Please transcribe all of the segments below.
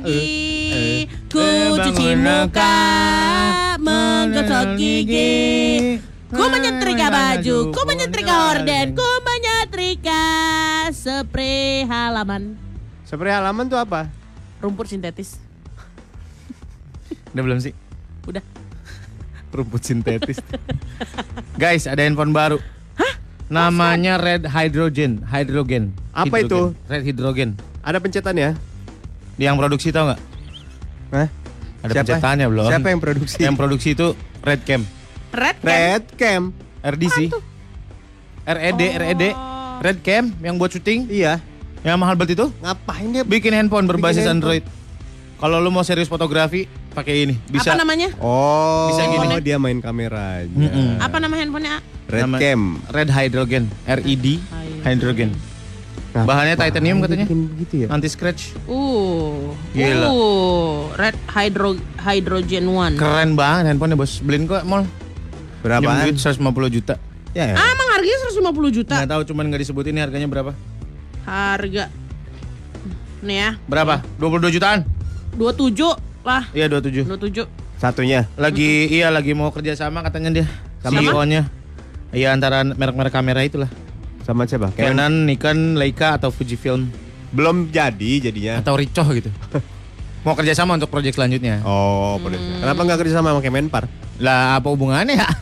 pagi. Ku Eh, cuci muka, menggosok gigi. Ku menyetrika baju, ku menyetrika horden, ku menyetrika spray halaman. Spray halaman tuh apa? Rumput sintetis. Udah belum sih? Udah. Rumput sintetis. Guys, ada handphone baru. Namanya Red Hydrogen. Hydrogen. Apa Hidrogen. itu? Red Hydrogen. Ada pencetannya? Yang produksi tau nggak? Hah? Ada Siapa? pencetannya belum? Siapa yang produksi? Yang produksi itu Red Cam. Red kan? Red Cam. RDC. RED, RED. Oh. Red Cam yang buat syuting. Iya. Yang mahal banget itu. Ngapain dia? Bikin handphone berbasis Bikin Android. Kalau lu mau serius fotografi, pakai ini. Bisa. Apa namanya? Oh, Bisa gini. dia main kameranya. Mm-mm. Apa nama handphonenya? Red Nama- Cam. Red Hydrogen. RED Hydrogen. Nah, Bahannya titanium katanya. bikin begitu ya? Anti scratch. Uh. Gila. Uh, Red Hydro Hydrogen One. Keren banget handphonenya bos. Beliin kok mall. Berapaan? duit 150 juta. Ya, ya. Ah, emang harganya 150 juta. Nggak tahu cuman nggak disebutin ini harganya berapa. Harga Nih ya, Berapa? 22 jutaan? 27 lah. Iya 27. 27. Satunya. Lagi iya lagi mau kerja sama katanya dia. Sama? CEO-nya. Iya antara merek-merek kamera itulah. Sama siapa? Canon. Canon, Nikon, Leica atau Fujifilm Belum jadi jadinya. atau Ricoh gitu. mau kerja sama untuk proyek selanjutnya. Oh, pada- kenapa nggak kerja sama sama Kemenpar? Lah apa hubungannya ya?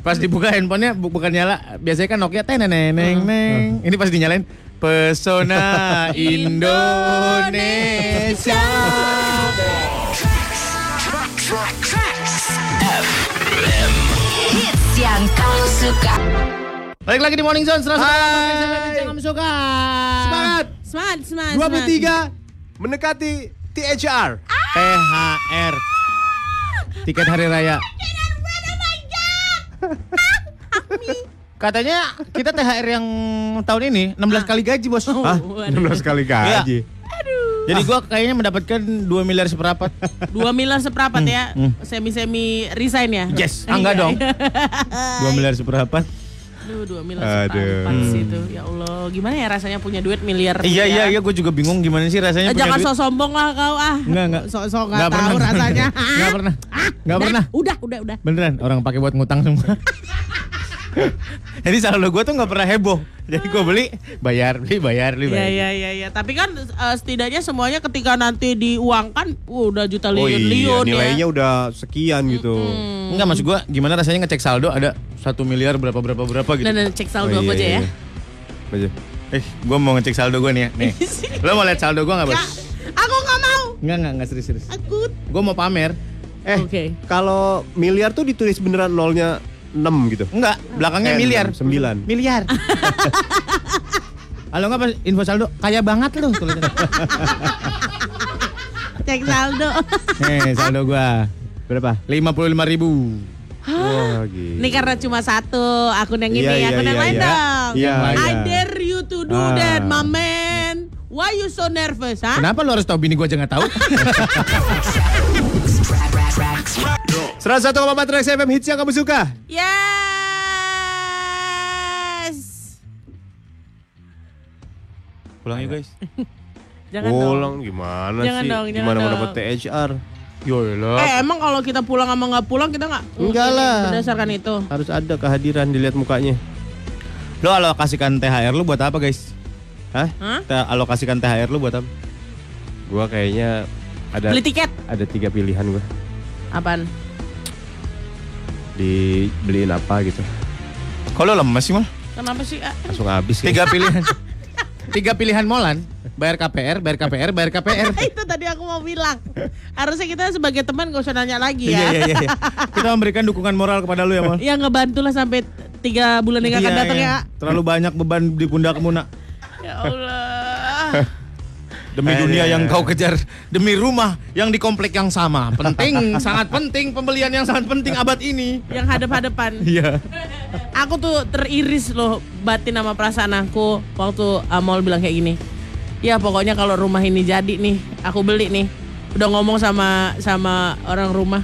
Pas dibuka handphonenya bu- bukan nyala, biasanya kan Nokia teneneng neng neng. Ini pas dinyalain Pesona Indonesia. Hits yang kamu suka. Balik lagi di Morning Zone, serasa Hai. kamu suka. Semangat! Semangat, semangat. semangat. 23 mendekati THR. THR. Tiket hari raya. Katanya kita THR yang tahun ini 16 kali gaji, Bos. Hah? 16 kali gaji. Jadi gua kayaknya mendapatkan 2 miliar seperempat. Dua miliar seperempat ya. hmm. Semi-semi resign ya. Yes, ah, enggak Iya, dong. iya. 2 miliar seperempat. Aduh, dua miliar Aduh. sih itu. Ya Allah, gimana ya rasanya punya duit miliar? Iya iya ya? iya gue juga bingung gimana sih rasanya Eh, punya jangan duit. sok sombong lah kau ah. Enggak enggak. Sok-sok Nggak nggak tahu pernah. rasanya. Enggak pernah. Enggak Udah, pernah. Udah, udah, udah. Beneran orang pakai buat ngutang semua. Jadi saldo gue tuh nggak pernah heboh. Jadi gue beli, bayar, beli, bayar, beli, Iya bayar. iya iya iya. Tapi kan eh, setidaknya semuanya ketika nanti diuangkan uh, udah juta Oh iya, liun-liun nilainya ya. udah sekian gitu. Enggak maksud gue gimana rasanya ngecek saldo ada satu miliar berapa berapa berapa gitu. Dan dan cek saldo Oh, iya, aja ya. iya. Aja. Eh, gue mau ngecek saldo gue nih ya. Nih, lo mau lihat saldo gue nggak bos? Aku nggak mau. Enggak enggak enggak serius serius. Aku. Gue mau pamer. Eh, Oke. kalau miliar tuh ditulis beneran nolnya 6 gitu. Enggak, belakangnya Eh, miliar. enam, sembilan. Miliar. Halo enggak pas info saldo kaya banget lu tulisannya. Cek saldo. Nih saldo gua Berapa? 55 ribu. Wah, gitu. Ini karena cuma satu akun yang ini, Iya, iya, akun yang iya, lain iya. dong. Iya, I iya. dare you to do Ah. that, my man. Why you so nervous, ha? Kenapa lu harus tahu bini gua aja nggak tahu? 101,4 Trax FM hits yang kamu suka. Yes. Pulang yuk guys. Jangan dong. Pulang gimana Jangan sih? dong, jangan gimana mau dong. dapat THR? Yolah. Eh emang kalau kita pulang sama nggak pulang kita nggak? Enggak lah. Berdasarkan itu. Harus ada kehadiran dilihat mukanya. Lo alokasikan THR lu buat apa guys? Hah? Hah? Kita alokasikan THR lu buat apa? Gua kayaknya ada Beli tiket. ada tiga pilihan gua. Apaan? Dibeliin apa gitu. Kalau lemes sih mal? Kenapa sih? Ah, Langsung habis Tiga pilihan. Tiga pilihan molan. Bayar KPR, bayar KPR, bayar KPR. itu tadi aku mau bilang. Harusnya kita sebagai teman gak usah nanya lagi Iya ya. iya iya. iya. Kita memberikan dukungan moral kepada lu ya mal. Ya ngebantu lah sampai tiga bulan yang akan Iya, datang iya. ya. Terlalu banyak beban di pundakmu nak. Ya Allah. Demi Aduh. dunia yang kau kejar, demi rumah yang di komplek yang sama. Penting, sangat penting pembelian yang sangat penting abad ini. yang hadap-hadapan. Iya. Aku tuh teriris loh batin sama perasaan aku waktu Amol bilang kayak gini. Ya pokoknya kalau rumah ini jadi nih, aku beli nih. Udah ngomong sama sama orang rumah.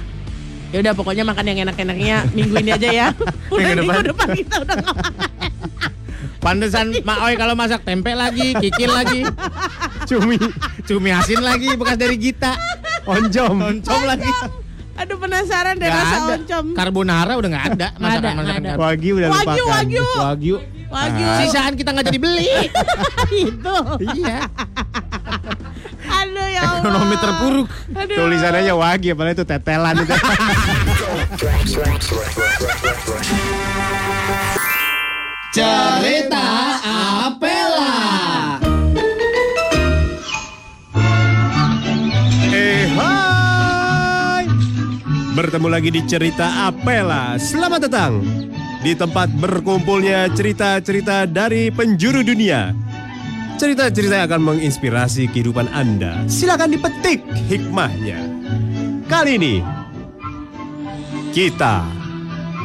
Ya udah pokoknya makan yang enak-enaknya minggu ini aja ya. Udah Minggu minggu depan. depan kita udah makan. Pantesan Mak Oi kalau masak tempe lagi, kikil lagi. Cumi Cumi asin lagi bekas dari Gita. Onjom. Oncom lagi. Aduh penasaran deh rasa ada. oncom. Carbonara udah nggak ada. Nggak ada, Masakan-masakan nggak ada. Wagyu udah Wagyu, lupakan. wagyu. Wagyu. Wagyu. Sisaan kita nggak jadi beli. Itu. iya. Aduh ya Allah. Ekonomi terpuruk. Aduh. Tulisan aja wagyu padahal itu tetelan itu. Cerita Apela. Bertemu lagi di cerita Apela. Selamat datang di tempat berkumpulnya cerita-cerita dari penjuru dunia. Cerita-cerita yang akan menginspirasi kehidupan Anda. Silakan dipetik hikmahnya. Kali ini kita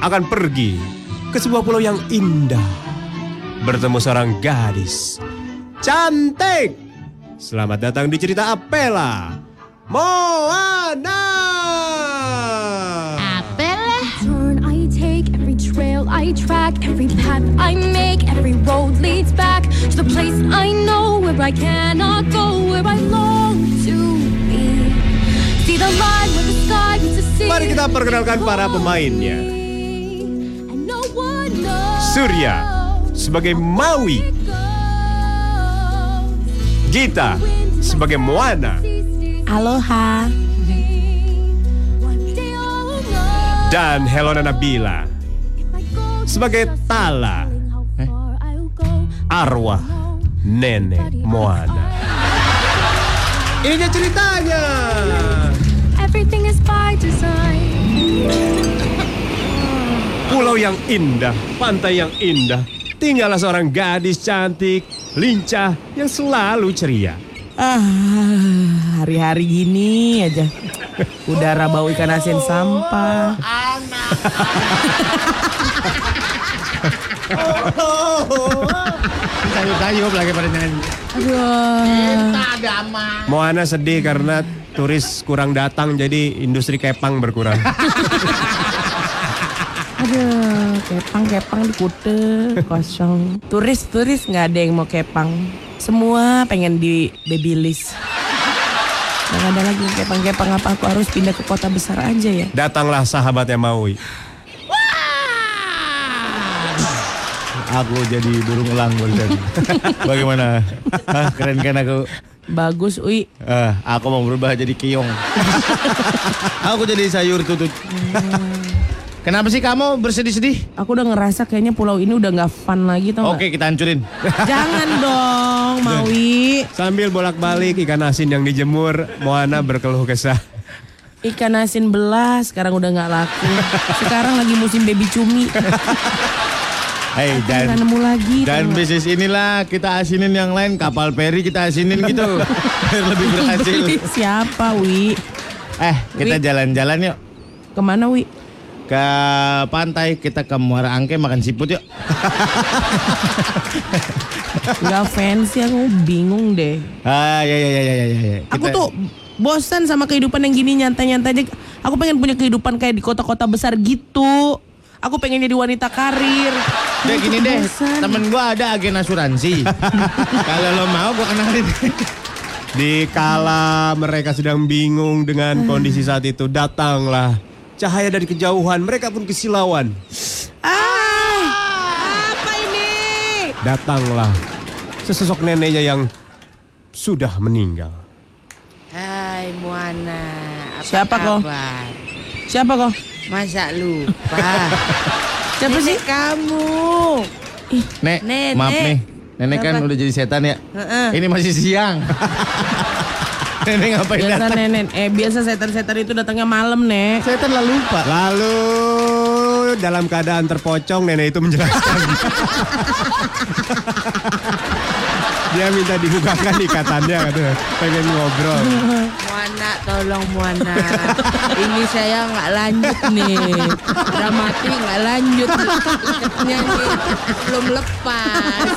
akan pergi ke sebuah pulau yang indah. Bertemu seorang gadis cantik. Selamat datang di cerita Apela. Moana. Every path I make, every road leads back to the place I know where I cannot go, where I long to be. See the line where the sky meets the sea. Mari kita perkenalkan para pemainnya. Surya sebagai Maui. Gita sebagai Moana, Aloha. Dan Helona Nabila sebagai Tala. go. arwah nenek Moana. Ini dia ceritanya. Everything is by design. Pulau yang indah, pantai yang indah. Tinggallah seorang gadis cantik, lincah, yang selalu ceria. Ah, hari-hari gini aja. Udara bau ikan asin sampah. Sayup-sayup lagi pada nyanyi. Aduh. Moana sedih karena turis kurang datang, jadi industri kepang berkurang. Aduh, kepang-kepang di Kute kosong. Turis-turis nggak ada yang mau kepang. Semua pengen di babyliss. Nggak ada lagi yang kepang-kepang apa aku harus pindah ke kota besar aja ya? Datanglah sahabatnya Maui. Aku jadi burung elang barusan. Bagaimana? Hah, keren kan aku? Bagus, Ui. Eh, aku mau berubah jadi kiong. aku jadi sayur tutut. Kenapa sih kamu bersedih-sedih? Aku udah ngerasa kayaknya pulau ini udah nggak fun lagi tau? Oke, kita hancurin. Jangan dong, Maui. Sambil bolak-balik ikan asin yang dijemur, Moana berkeluh kesah. Ikan asin belas sekarang udah nggak laku. Sekarang lagi musim baby cumi. Nggak dan nemu lagi. dan bisnis inilah kita asinin yang lain kapal peri kita asinin gitu biar lebih berhasil. Siapa, Wi? Eh, kita jalan-jalan yuk Ke mana, Wi? ke pantai kita ke Muara Angke makan siput yuk. Gak fancy, aku bingung deh. Ah, ya ya ya ya ya ya. Aku Kita- tuh bosan sama kehidupan yang gini nyantai-nyantai aja. Aku pengen punya kehidupan kayak di kota-kota besar gitu. Aku pengen jadi wanita karir. Udah Aku gini deh, temen gua ada agen asuransi. Kalau lo mau gua kenalin. Di kala mereka sedang bingung dengan kondisi saat itu, datanglah cahaya dari kejauhan. Mereka pun kesilauan. Ah, apa ini? Datanglah sesosok neneknya yang sudah meninggal. Hai Moana, apa Siapa kau? kabar? Siapa kok? Masa lupa? Siapa sih? Kamu. Nek, Nenek. maaf nih. Nenek kan udah jadi setan ya. Heeh. Ini masih siang. Nenek ngapain Biasa datang? nenek, eh biasa setan-setan itu datangnya malam, Nek. Setan lah lupa. Lalu dalam keadaan terpocong nenek itu menjelaskan. Dia minta dibukakan ikatannya katanya. Pengen ngobrol. Tolong Moana. Ini saya nggak lanjut nih. Dramatik nggak lanjut. Ikatnya nih belum lepas.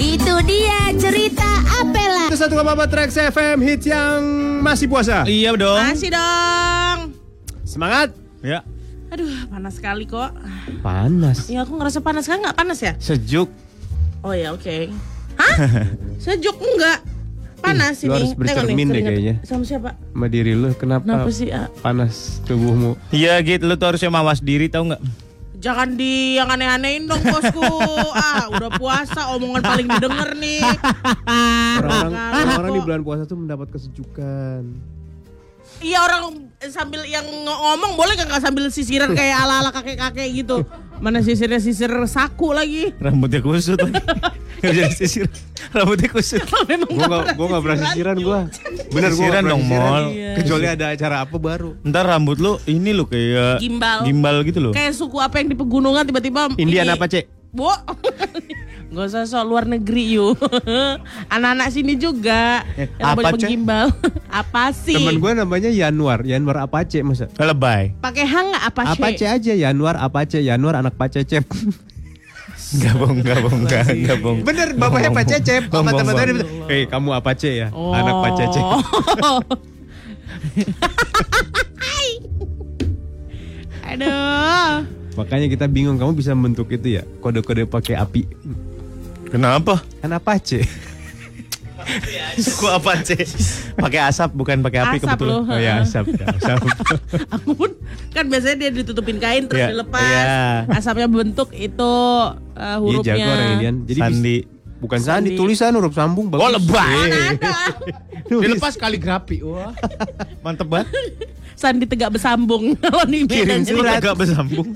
Itu dia cerita Apela. Itu 1,4 Trax FM hits yang masih puasa. Iya dong. Masih dong. Semangat. Ya. Aduh, panas sekali kok. Panas. Ya aku ngerasa panas kan nggak panas ya? Sejuk. Oh ya oke. Hah? Sejuk enggak? Panas Ih, lu ini. harus bercermin deh kayaknya. Sama siapa? Sama diri lu kenapa, Kenapa sih? ah? panas tubuhmu? Iya gitu, lu tuh harusnya mawas diri tau nggak? Jangan di yang aneh-anehin dong bosku. ah, udah puasa omongan paling didengar nih. Orang-orang di bulan puasa tuh mendapat kesejukan. Iya orang sambil yang ngomong boleh gak nggak sambil sisiran kayak ala-ala kakek-kakek gitu. Mana sisirnya sisir saku lagi. Rambutnya kusut lagi. Gak bisa disisir. Rambutnya kusut. Memang Gua gak, gua gak pernah sisiran gua. Bener gua Sisiran dong, Mol. Iya. Kecuali ada acara apa baru. Ntar rambut lu ini lu kayak Gimbal. gimbal gitu loh. Kayak suku apa yang di pegunungan tiba-tiba Indian ini- apa, Cek? Bu, Gak usah sok luar negeri yuk Anak-anak sini juga Eh, Yang apa, boleh Cek? gimbal Apa sih? Temen gue namanya Januar. Januar Apache masa? Lebay. Pakai hang nggak apa sih? Apache aja Januar Apache Januar anak Pak Cecep. Gabung, gabung, ga- gabung. Bener bapaknya Pak Cecep. Bong, Sama teman-teman Hei kamu Apache ya? Oh. Anak Pak Cecep. Aduh Makanya kita bingung kamu bisa membentuk itu ya kode-kode pakai api. Kenapa? Kan Apache. Suku apa sih? Pakai asap bukan pakai api Asap kebetulan. loh. Oh ya asap. ya, asap. Aku pun Kan biasanya dia ditutupin kain Terus Iya, dilepas iya. Asapnya bentuk itu uh, Iya Hurufnya jago orang Indian. Jadi Sandi. bukan sandi, Sandi. tulisan huruf sambung bagus. Oh, lebay. Eh, tulis. Dilepas kaligrafi. Wah. Mantep banget. Sandi tegak bersambung Kirim surat. Agak bersambung.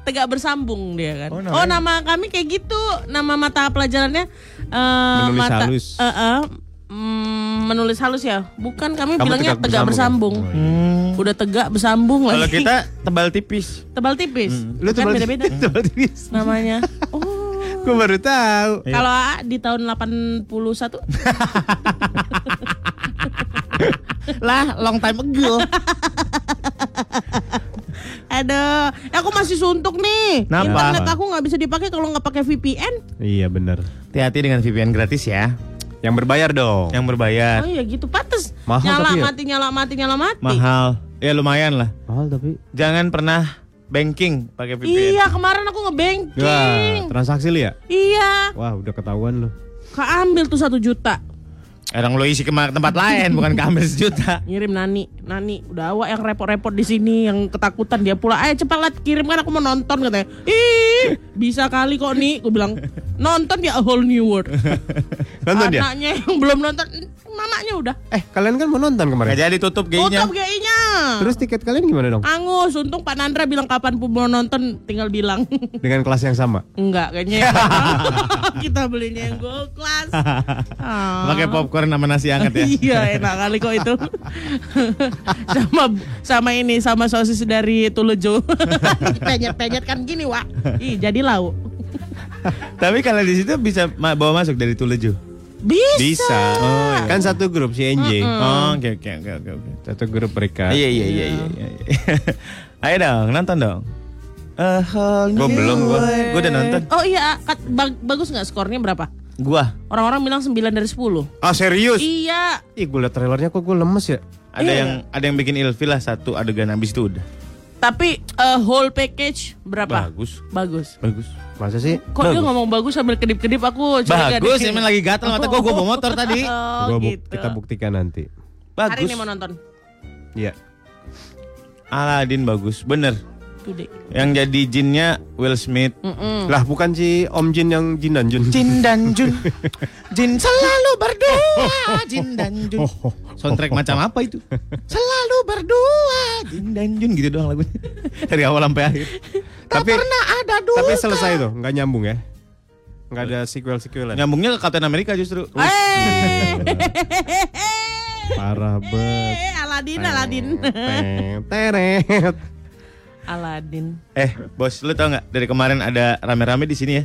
Tegak bersambung dia kan. Oh, Oh, nama kami kayak gitu. Nama mata pelajarannya eh, Menulis mata, halus. eh, mm, menulis halus ya. Bukan kami Kamu bilangnya tegak tegak, bersambung bersambung. ya? Hmm. Udah tegak bersambung Kalau lagi. kita tebal tipis. tebal tipis. Lu kan tebal beda-beda tebal tipis. namanya. Oh. Gue baru tahu. Kalau A di tahun 81 lah, long time ago. Aduh, aku masih suntuk nih. Kenapa? Internet aku nggak bisa dipakai kalau nggak pakai VPN. Iya benar. Hati-hati dengan VPN gratis ya. Yang berbayar dong. Yang berbayar. Oh iya gitu, pantes. Mahal nyala tapi ya? mati, nyala mati, nyala mati. Mahal. Ya lumayan lah. Mahal tapi. Jangan pernah banking pakai VPN. Iya, kemarin aku ngebanking. Wah, transaksi lu ya? Iya, Wah, udah ketahuan lu. keambil tuh satu juta. Orang lo isi ke tempat lain bukan keambil sejuta. Ngirim Nani, Nani, udah awak yang repot-repot di sini, yang ketakutan dia pula. Ayo cepat lah kirim kan aku mau nonton katanya. Ih, bisa kali kok nih. Aku bilang nonton ya a whole new world. Nonton ya? Anaknya yang belum nonton, mamanya udah. Eh, kalian kan mau nonton kemarin. Gak jadi tutup GI-nya. Tutup GI-nya. Terus tiket kalian gimana dong? Angus, untung Pak Nandra bilang kapan pun mau nonton, tinggal bilang. Dengan kelas yang sama. Enggak, kayaknya kita belinya yang gold class. Ah. Pakai popcorn sama nasi hangat ya. iya enak kali kok itu sama sama ini sama sosis dari Tulejo penyet penyet kan gini wak ih jadi lauk Tapi kalau di situ bisa bawa masuk dari Tuleju. bisa, Bisa. Oh, iya. Kan satu grup si NJ. Oh, oke oke oke oke oke. Satu grup mereka. Iya iya iya iya. iya. Ayo dong, nonton dong. A whole Gua belum, gua. Gua udah nonton. oh iya kat- bag- bagus nggak skornya berapa Gua. orang-orang bilang 9 dari 10 Ah serius? iya Ih, gue liat trailernya kok gue lemes ya. Ada Iya. yang ada yang bikin ilfil lah satu adegan habis itu udah. tapi eh, whole package berapa Bagus. bagus Bagus. Masa sih? kok dia ngomong bagus sambil kedip-kedip aku Bagus, emang lagi gatel mata gua, gua bawa motor tadi. oh, Gua gitu. kita buktikan nanti. hari Bagus. ini mau nonton Iya. Aladin bagus, bener. Today Yang jadi jinnya Will Smith. Mm-mm. Lah bukan si Om Jin yang Jin dan Jun. Jin dan Jun, Jin selalu berdua, Jin dan Jun. Soundtrack macam apa itu? Selalu berdua, Jin dan Jun gitu doang lagunya. Dari awal sampai akhir. tapi Pernah ada dua. tapi selesai tuh, nggak nyambung ya? Nggak ada sequel sequelan. Nyambungnya ke Captain America justru. Eh, Parah banget. Eh, Aladin, Aladin. Teret. Aladin. Eh, bos, lu tau nggak dari kemarin ada rame-rame di sini ya?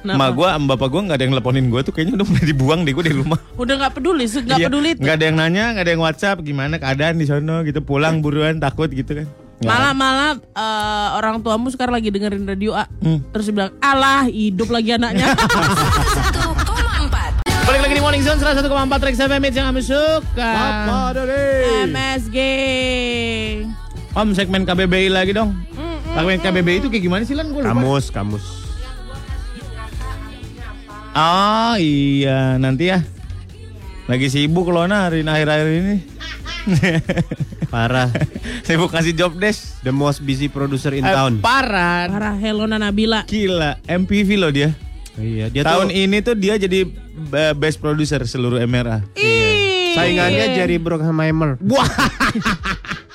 Kenapa? Emak gua, sama bapak gua nggak ada yang teleponin gua tuh kayaknya udah mulai dibuang deh gua di rumah. Udah nggak peduli, nggak Iya, peduli. Nggak ada yang nanya, nggak ada yang WhatsApp, gimana keadaan di sono gitu, pulang buruan takut gitu kan. Malah malah eh, orang tuamu sekarang lagi dengerin radio A. Hmm. Terus bilang, "Alah, hidup lagi anaknya." 1,4 Balik lagi di Morning Zone 101,4 Rex FM hits yang kami suka. MSG. Om segmen KBBI lagi dong. Segmen KBBI itu kayak gimana sih Lan? Gua lupa. Kamus, kamus. Oh iya, nanti ya. Lagi sibuk Lona hari akhir-akhir ini. Parah. sibuk ngasih job desk. The most busy producer in Eh, town. parah. Parah Helona Nabila. Gila, MPV loh dia. Iya, dia Tahun tuh ini tuh dia jadi eh, best producer seluruh MRA. Ih. saingannya Jerry Bruckheimer. Wah.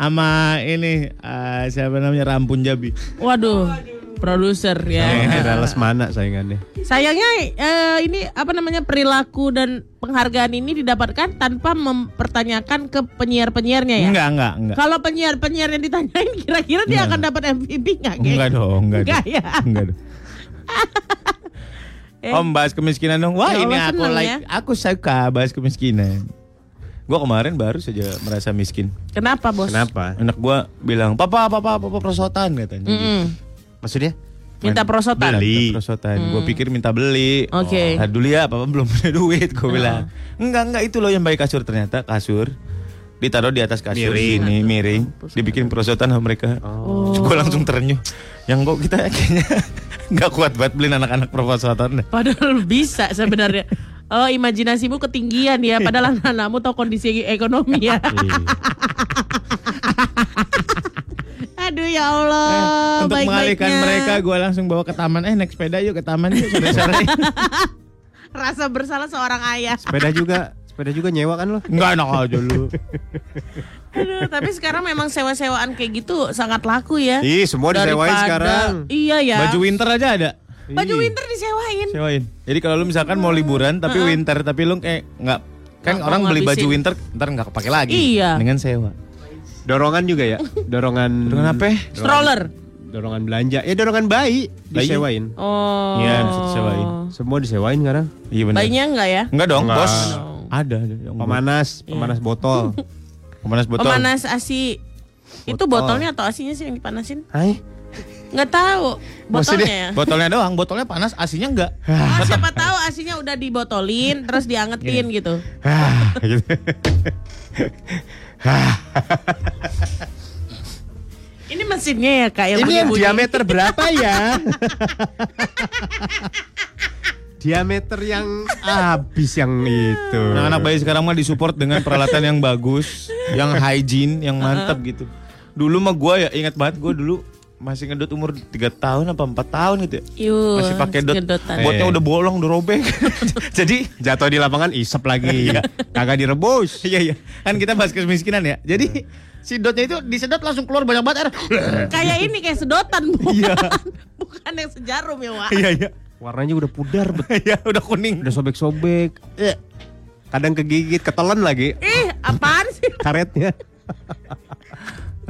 Sama ini eh, siapa namanya Rampun Jabi. Waduh, produser ya. Kira mana saingannya? Sayangnya eh, ini apa namanya perilaku dan penghargaan ini didapatkan tanpa mempertanyakan ke penyiar-penyiarnya ya. Enggak, enggak, enggak. Kalau penyiar-penyiar yang ditanyain kira-kira dia Enggak. akan dapat MVP nggak? Geng? Enggak dong, enggak. Enggak dong. ya. Enggak dong. Eh. Om bahas kemiskinan dong. Wah, Ya ini aku like, ya. aku suka bahas kemiskinan. Gua kemarin baru saja merasa miskin. Kenapa bos? Kenapa? Anak gua bilang, "Papa, papa, papa prosotan," katanya. Mm-mm. Maksudnya? Minta prosotan. Beli. Minta prosotan. Gua pikir minta beli. Oke. Nah, dulu ya, papa belum punya duit, gua bilang. Enggak, enggak itu loh yang baik kasur ternyata kasur ditaruh di atas kasur Miring. sini miring dibikin prosotan sama mereka oh. gue langsung terenyuh yang kok kita kayaknya nggak kuat banget beliin anak-anak prosotan deh. Padahal bisa sebenarnya. Oh imajinasimu ketinggian ya. Padahal anak-anakmu tahu kondisi ekonomi ya. Iya. Aduh ya Allah. Untuk mengalihkan baik-baiknya. mereka gue langsung bawa ke taman eh naik sepeda yuk ke taman yuk sore-sore Rasa bersalah seorang ayah. Sepeda juga, sepeda juga nyewa kan lo? nggak enak aja lu Aduh, tapi sekarang memang sewa-sewaan kayak gitu sangat laku ya. Ih, semua disewain sekarang. Iya ya. baju winter aja ada Baju winter disewain. sewain jadi kalau lu misalkan mau liburan tapi winter tapi lu kayak nggak kan Nggak orang beli baju ngabisin. winter ntar nggak kepake lagi Iya. dengan sewa Dorongan juga ya? Dorongan dengan apa Stroller. Dorongan belanja. Ya dorongan bayi Bayi? disewain. Oh. Iya, bisa disewain. Semua disewain sekarang. iya benar Bayinya enggak ya? Enggak dong, Enggak. bos. Ada, ada. yang Pemanas, pemanas botol. Pemanas botol. Pemanas ASI. Itu Botol. botolnya atau asinya sih yang dipanasin? Hai. Nggak tahu. Botolnya ya. Botolnya doang, botolnya panas, asinya enggak. Oh, siapa tahu asinya udah dibotolin terus diangetin gitu. Ah, gitu. Ini mesinnya ya kak yang Ini yang diameter berapa ya? diameter yang habis yang itu. Anak-anak bayi sekarang mah disupport dengan peralatan yang bagus, yang hygiene, yang mantap gitu. Dulu mah gua ya ingat banget gua dulu masih ngedot umur 3 tahun apa 4 tahun gitu ya. Yuh, Masih pakai dot. segedotan. Botnya Eh. udah bolong, udah robek. Jadi jatuh di lapangan isep lagi. Kagak direbus. iya iya. Kan kita bahas kemiskinan ya. Jadi si dotnya itu disedot langsung keluar banyak banget air. Kayak ini kayak sedotan bukan? Iya. bukan yang sejarum ya Wak. Iya iya. Warnanya udah pudar. Iya, udah kuning. udah sobek-sobek. Kadang kegigit, ketelan lagi Ih apaan sih? karetnya.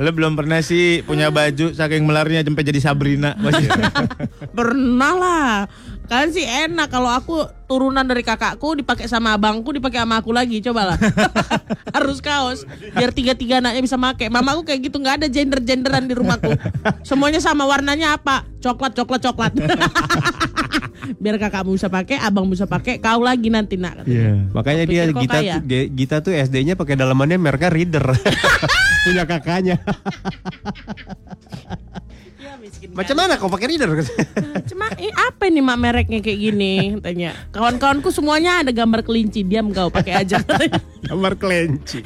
Lo belum pernah sih punya baju saking melarnya sampai jadi Sabrina. Masih. Pernah lah. Kan sih enak kalau aku turunan dari kakakku dipakai sama abangku dipakai sama aku lagi coba lah. Harus kaos biar tiga-tiga anaknya bisa make. Mamaku kayak gitu nggak ada gender-genderan di rumahku. Semuanya sama warnanya apa? Coklat coklat coklat. biar kakakmu bisa pakai, abang bisa pakai, kau lagi nanti nak. katanya. Iya. Makanya dia Gita kaya? tuh, Gita tuh SD-nya pakai dalamannya mereknya Reader. Punya kakaknya. Ya, miskin Macam mana kau pakai Reader? Cuma eh, apa ini mak mereknya kayak gini? Tanya. Kawan-kawanku semuanya ada gambar kelinci. Diam kau pakai aja. Gambar kelinci.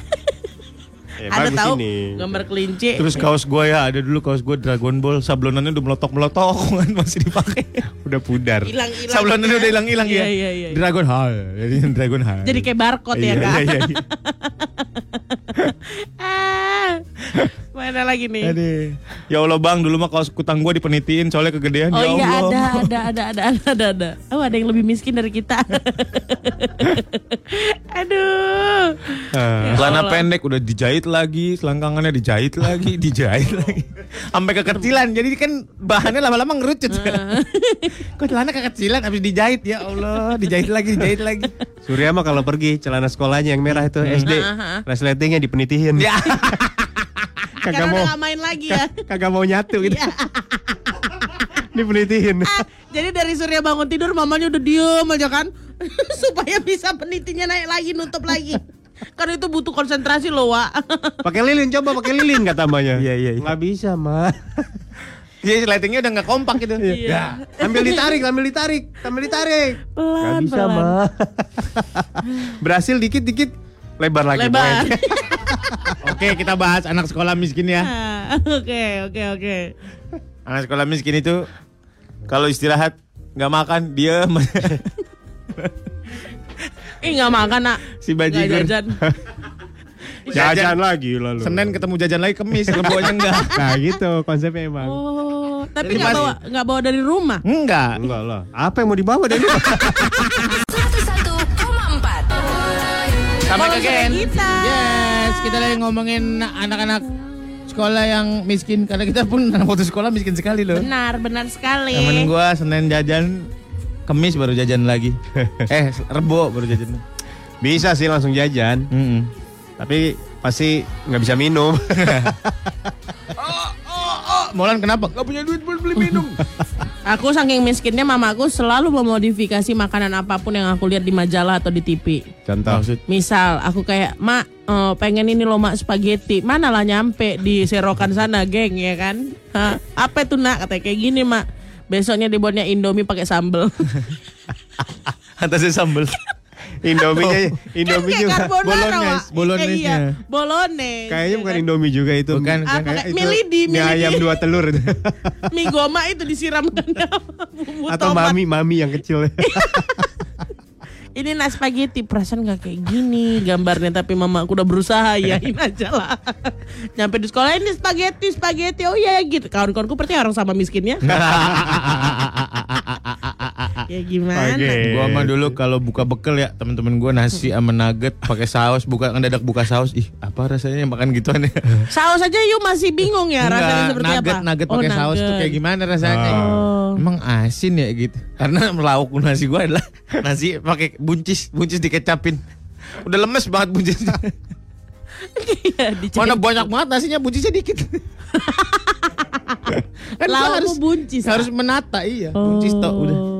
Eh, ada tahu ini. gambar kelinci. Terus kaos gue ya ada dulu kaos gue Dragon Ball sablonannya udah melotok melotok kan masih dipakai. Udah pudar. hilang-hilang. Sablonannya udah hilang hilang Iya, ya. iya, iya. Dragon Hall, jadi Dragon Hall. Jadi kayak barcode ya Iya, kak. Iya iya. iya. Ah, mana lagi nih? Aduh. Ya Allah bang, dulu mah kaos kutang gue dipenitiin soalnya kegedean. Oh ya iya Allah. ada, ada, ada, ada, ada, ada, ada. Oh ada yang lebih miskin dari kita. Aduh. Ya Celana Allah. pendek udah dijahit lagi, selangkangannya dijahit lagi, dijahit lagi. Sampai kekecilan. Jadi kan bahannya lama-lama ngerucut. Kok celana kekecilan habis dijahit ya Allah, dijahit lagi, dijahit lagi. Surya mah kalau pergi celana sekolahnya yang merah itu SD, Ah, ah. resletingnya dipenitihin. Ya. kagak Karena mau main lagi ya. kagak mau nyatu gitu. Iya. dipenitihin. Jadi dari Surya bangun tidur mamanya udah diem aja kan Supaya bisa penitinya naik lagi nutup lagi Kan itu butuh konsentrasi loh Wak Pakai lilin coba pakai lilin kata mamanya. Iya, iya, iya. Nggak bisa, mah. Iya, lightingnya udah nggak kompak gitu. Ya, ambil ditarik, ambil ditarik, ambil ditarik. Gak Pelan, bisa, pelan. mah. Berhasil dikit-dikit lebar lagi. Lebar. Oke, kita bahas anak sekolah miskin ya. Ah, Oke, oke, oke. Anak sekolah miskin itu kalau istirahat nggak makan dia Ih nggak makan nak. si bajigur. jajan. Jajan lagi lalu. Senin ketemu jajan lagi kemis, lebonya enggak. Nah gitu konsepnya emang. Oh, tapi nggak bawa nggak bawa dari rumah. Enggak. Enggak lah. Apa yang mau dibawa dari 101,4 Sampai ke Gen. kita. Yes, kita lagi ngomongin anak-anak sekolah yang miskin karena kita pun anak waktu sekolah miskin sekali loh. Benar, benar sekali. Temen gua Senin jajan, Kemis baru jajan lagi. eh, Rebo baru jajan. Bisa sih langsung jajan, Mm-mm. tapi pasti nggak bisa minum. Molan kenapa? Gak punya duit buat beli minum. Aku saking miskinnya mamaku selalu memodifikasi makanan apa pun yang aku lihat di majalah atau di TV. Contoh. Maksud Misal aku kayak mak eh, pengen ini loh mak spaghetti mana lah nyampe di serokan sana geng ya kan Hah, apa itu nak katanya kayak gini mak besoknya dibuatnya indomie pakai sambel atasnya sambel. Indomie-nya, Indomie kan kayak juga. carbonara bolognese, Wak. bolognese-nya. iya, bolognese Kayaknya ya bukan kan? Indomie juga itu. Bukan, Ah, Kayak pakai itu mie lidi, mie ayam dua telur mie goma itu disiramkan bumbu Atau tomat. mami, mami yang kecil. ini nas spaghetti perasaan nggak kayak gini gambarnya tapi mama aku udah berusaha yain aja lah. Nyampe di sekolah ini spaghetti spaghetti. Oh iya gitu. Kawan-kawanku percaya orang sama miskinnya ya gimana? Oke. Gua mah dulu kalau buka bekel ya teman-teman gua nasi sama nugget pakai saus buka ngedadak buka saus. Ih apa rasanya makan gituan ya? Saus aja yuk masih bingung ya rasanya Enggak, seperti nugget, apa? nugget Oh, pakai saus tuh kayak gimana rasanya? Oh. emang asin ya gitu. Karena lauk nasi gua adalah nasi pakai buncis buncis dikecapin. Udah lemes banget buncisnya. Iya, mana banyak banget nasinya buncisnya dikit. Kan harus buncis, harus ah. menata iya. Buncis tok udah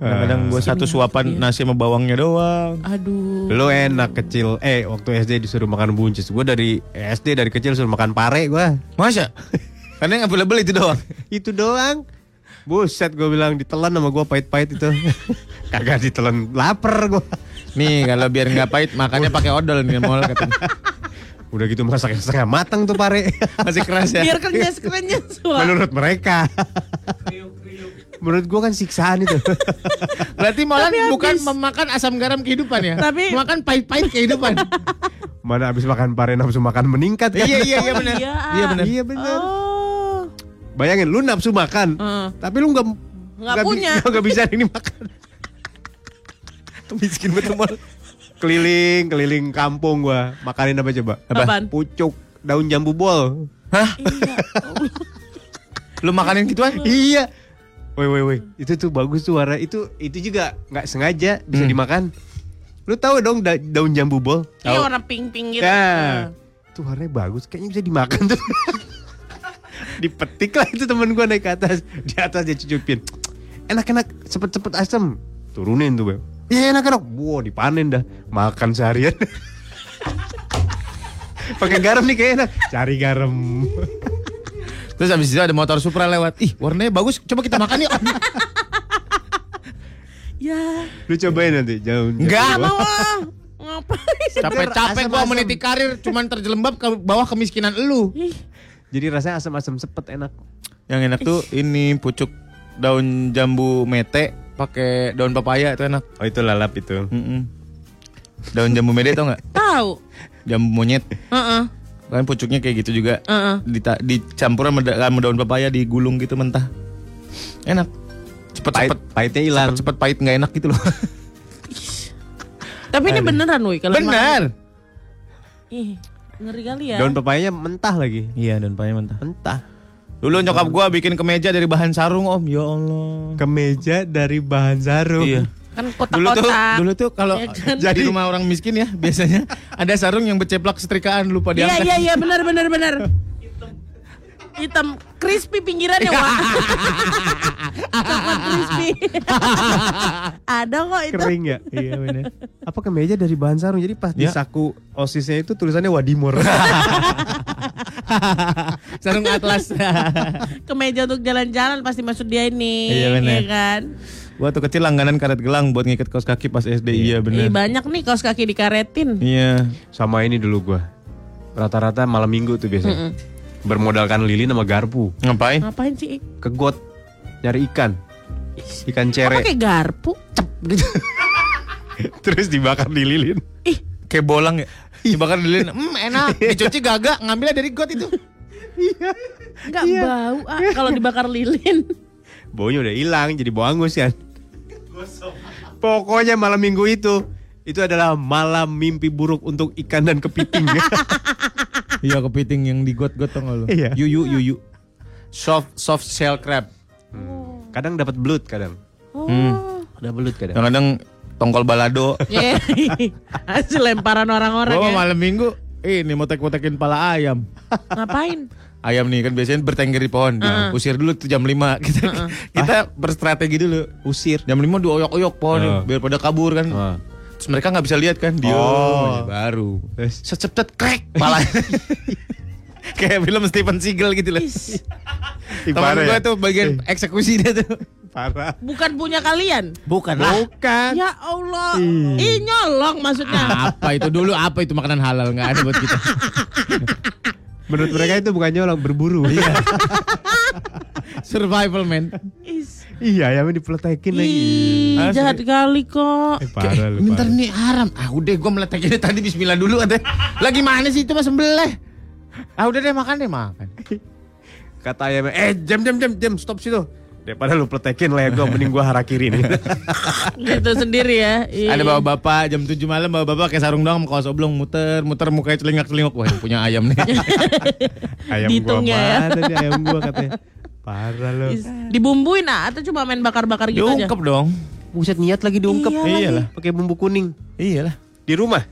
Oh. kadang gua satu suapan nasi sama bawangnya doang aduh Lu enak kecil. Eh, waktu SD disuruh makan buncis. Gue dari SD dari kecil suruh makan pare gue. masa karena yang available itu doang Itu doang. Buset gue bilang ditelan sama gue pahit-pahit itu. Kagak ditelan, lapar gue. nih kalau biar nggak pahit makannya pakai odol nih mall katanya Udah gitu masak setengah matang tuh pare. masih keras ya biar kenyas kenyas Wak. Menurut mereka. Menurut gue kan siksaan itu. Berarti Tapi bukan habis. memakan asam garam kehidupan ya? Tapi- makan pahit-pahit kehidupan. Mana abis makan pare nafsu makan meningkat kan? iya iya iya benar. Iya, Iya benar. Iya bener. oh Bayangin lu nafsu makan, Heeh. tapi lu nggak Nggak punya. nggak bisa ini makan. Miskin betul. Keliling, keliling kampung gua. Makanin apa coba? Apaan? Pucuk daun jambu bol. Hah? Lu makanin gituan? iya. Woi woi woi, itu tuh bagus tuh warna. Itu itu juga nggak sengaja bisa Hmm. dimakan. Lu tahu dong da- daun jambu bol? Iya warna pink pink gitu. Ya. Tuh warnanya bagus, kayaknya bisa dimakan tuh. Dipetik lah itu temen gua naik ke atas. Di atas dia cucupin. Enak-enak, cepet-cepet asem. Turunin tuh, Beb. Iya enak-enak. Wow, dipanen dah. Makan seharian. Pakai garam nih kayak enak. Cari garam. Terus habis itu ada motor Supra lewat. Ih, warnanya bagus. Coba kita makan yuk. Ya, Lu cobain nanti jauh. Enggak mau. Ngapain? Capek-capek gua meniti karir cuman terjelembab ke bawah kemiskinan elu. Ih, Jadi rasanya asam-asam sepet enak. Yang enak tuh ini pucuk daun jambu mete pakai daun papaya itu enak. Oh itu lalap itu. Mm-mm. Daun jambu mete tau nggak? Tahu. Jambu monyet. Heeh. Kan pucuknya kayak gitu juga. Heeh. Dita- dicampur sama, da- sama daun papaya digulung gitu mentah. Enak. Cepet Pahit, cepet pahitnya hilang. cepet cepet pahit nggak enak gitu loh. Tapi ini beneran woi kalau Benar. makan- Ih, ngeri kali ya. Daun pepayanya mentah lagi. Iya daun papaya mentah. Mentah. Dulu nyokap gua bikin kemeja dari bahan sarung om. Ya Allah. Kemeja dari bahan sarung. Iya. Kan Dulu tuh kotak-kotak. dulu tuh kalau Ya kan? jadi rumah orang miskin ya biasanya ada sarung yang berceplak setrikaan lupa Iya diangkat. iya iya benar benar benar. Hitam crispy pinggirannya wah. Coklat crispy. Ada kok itu. Kering ya? iya benar. Apa kemeja dari bahan sarung? Jadi pas di Ya. saku osisnya itu tulisannya Wadimor. Sarung atlas. Kemeja untuk jalan-jalan pasti maksud dia ini. Iya, bener. Iya kan? Gua tuh kecil langganan karet gelang buat ngikat kaos kaki pas SD. Iya Ih, bener. banyak nih kaos kaki dikaretin. Iya. Sama ini dulu gua. Rata-rata malam minggu tuh biasanya. Bermodalkan lilin sama garpu. Ngapain? Ngapain sih? Ke got nyari ikan. Ikan Kok cere. pakai garpu? Terus dibakar di lilin. Kayak bolang ya. Dibakar dulu. Hmm, enak. Dicuci gagak, ngambilnya dari got itu. Enggak bau ah kalau dibakar lilin. Baunya udah hilang jadi bau angus kan. Pokoknya malam minggu itu itu adalah malam mimpi buruk untuk ikan dan kepiting. Iya kepiting yang di got-got tau gak lu? Iya. Yuyu, yuyu. Soft soft shell crab. kadang dapat belut kadang. Oh. Ada belut kadang. Kadang-kadang tongkol balado. Hasil lemparan orang-orang Gua ya. malam minggu ini mau tek-tekin pala ayam. Ngapain? Ayam nih kan biasanya bertengger di pohon. Nah, Usir dulu tuh jam 5. Kita kita berstrategi dulu. Usir. Jam 5 dioyok-oyok pohon Ah. biar pada kabur kan. Ah. Terus mereka nggak bisa lihat kan. Dia Oh. baru. Terus? Secetet krek pala. Kayak film Steven Seagal gitu loh. Teman gue ya? tuh bagian eksekusi dia tuh. Parah. bukan punya kalian. Bukan lah. Bukan. Ya Allah. Ih nyolong maksudnya. Apa itu dulu? Apa itu makanan halal nggak ada buat kita? Menurut mereka itu bukan nyolong berburu. Iya. Survival man. Is. iya, ayamnya dipeletekin lagi. Ih, Asli. jahat kali kok. Eh, parah lu. Ini ntar parah. nih haram. Ah udah gue meletaknya tadi Bismillah dulu katanya. Lagi mana sih itu mas sembelih? Ah udah deh makan deh makan. Kata ayamnya, eh jam jam jam jam stop situ. Daripada lu pletekin leher gua mending gua harakiri nih. Gitu sendiri ya. Ih. Ada bawa bapak jam 7 malam bawa bapak kayak sarung doang sama kaos oblong muter muter mukanya celingak celingok wah yang punya ayam nih. ayam gua Dihitungnya ya. mana nih ayam gua katanya. Parah lu. Dibumbuin ah atau cuma main bakar-bakar gitu aja? Diungkep dong. Buset niat lagi diungkep. Iya. Iyalah. Pakai bumbu kuning. Iyalah. Di rumah.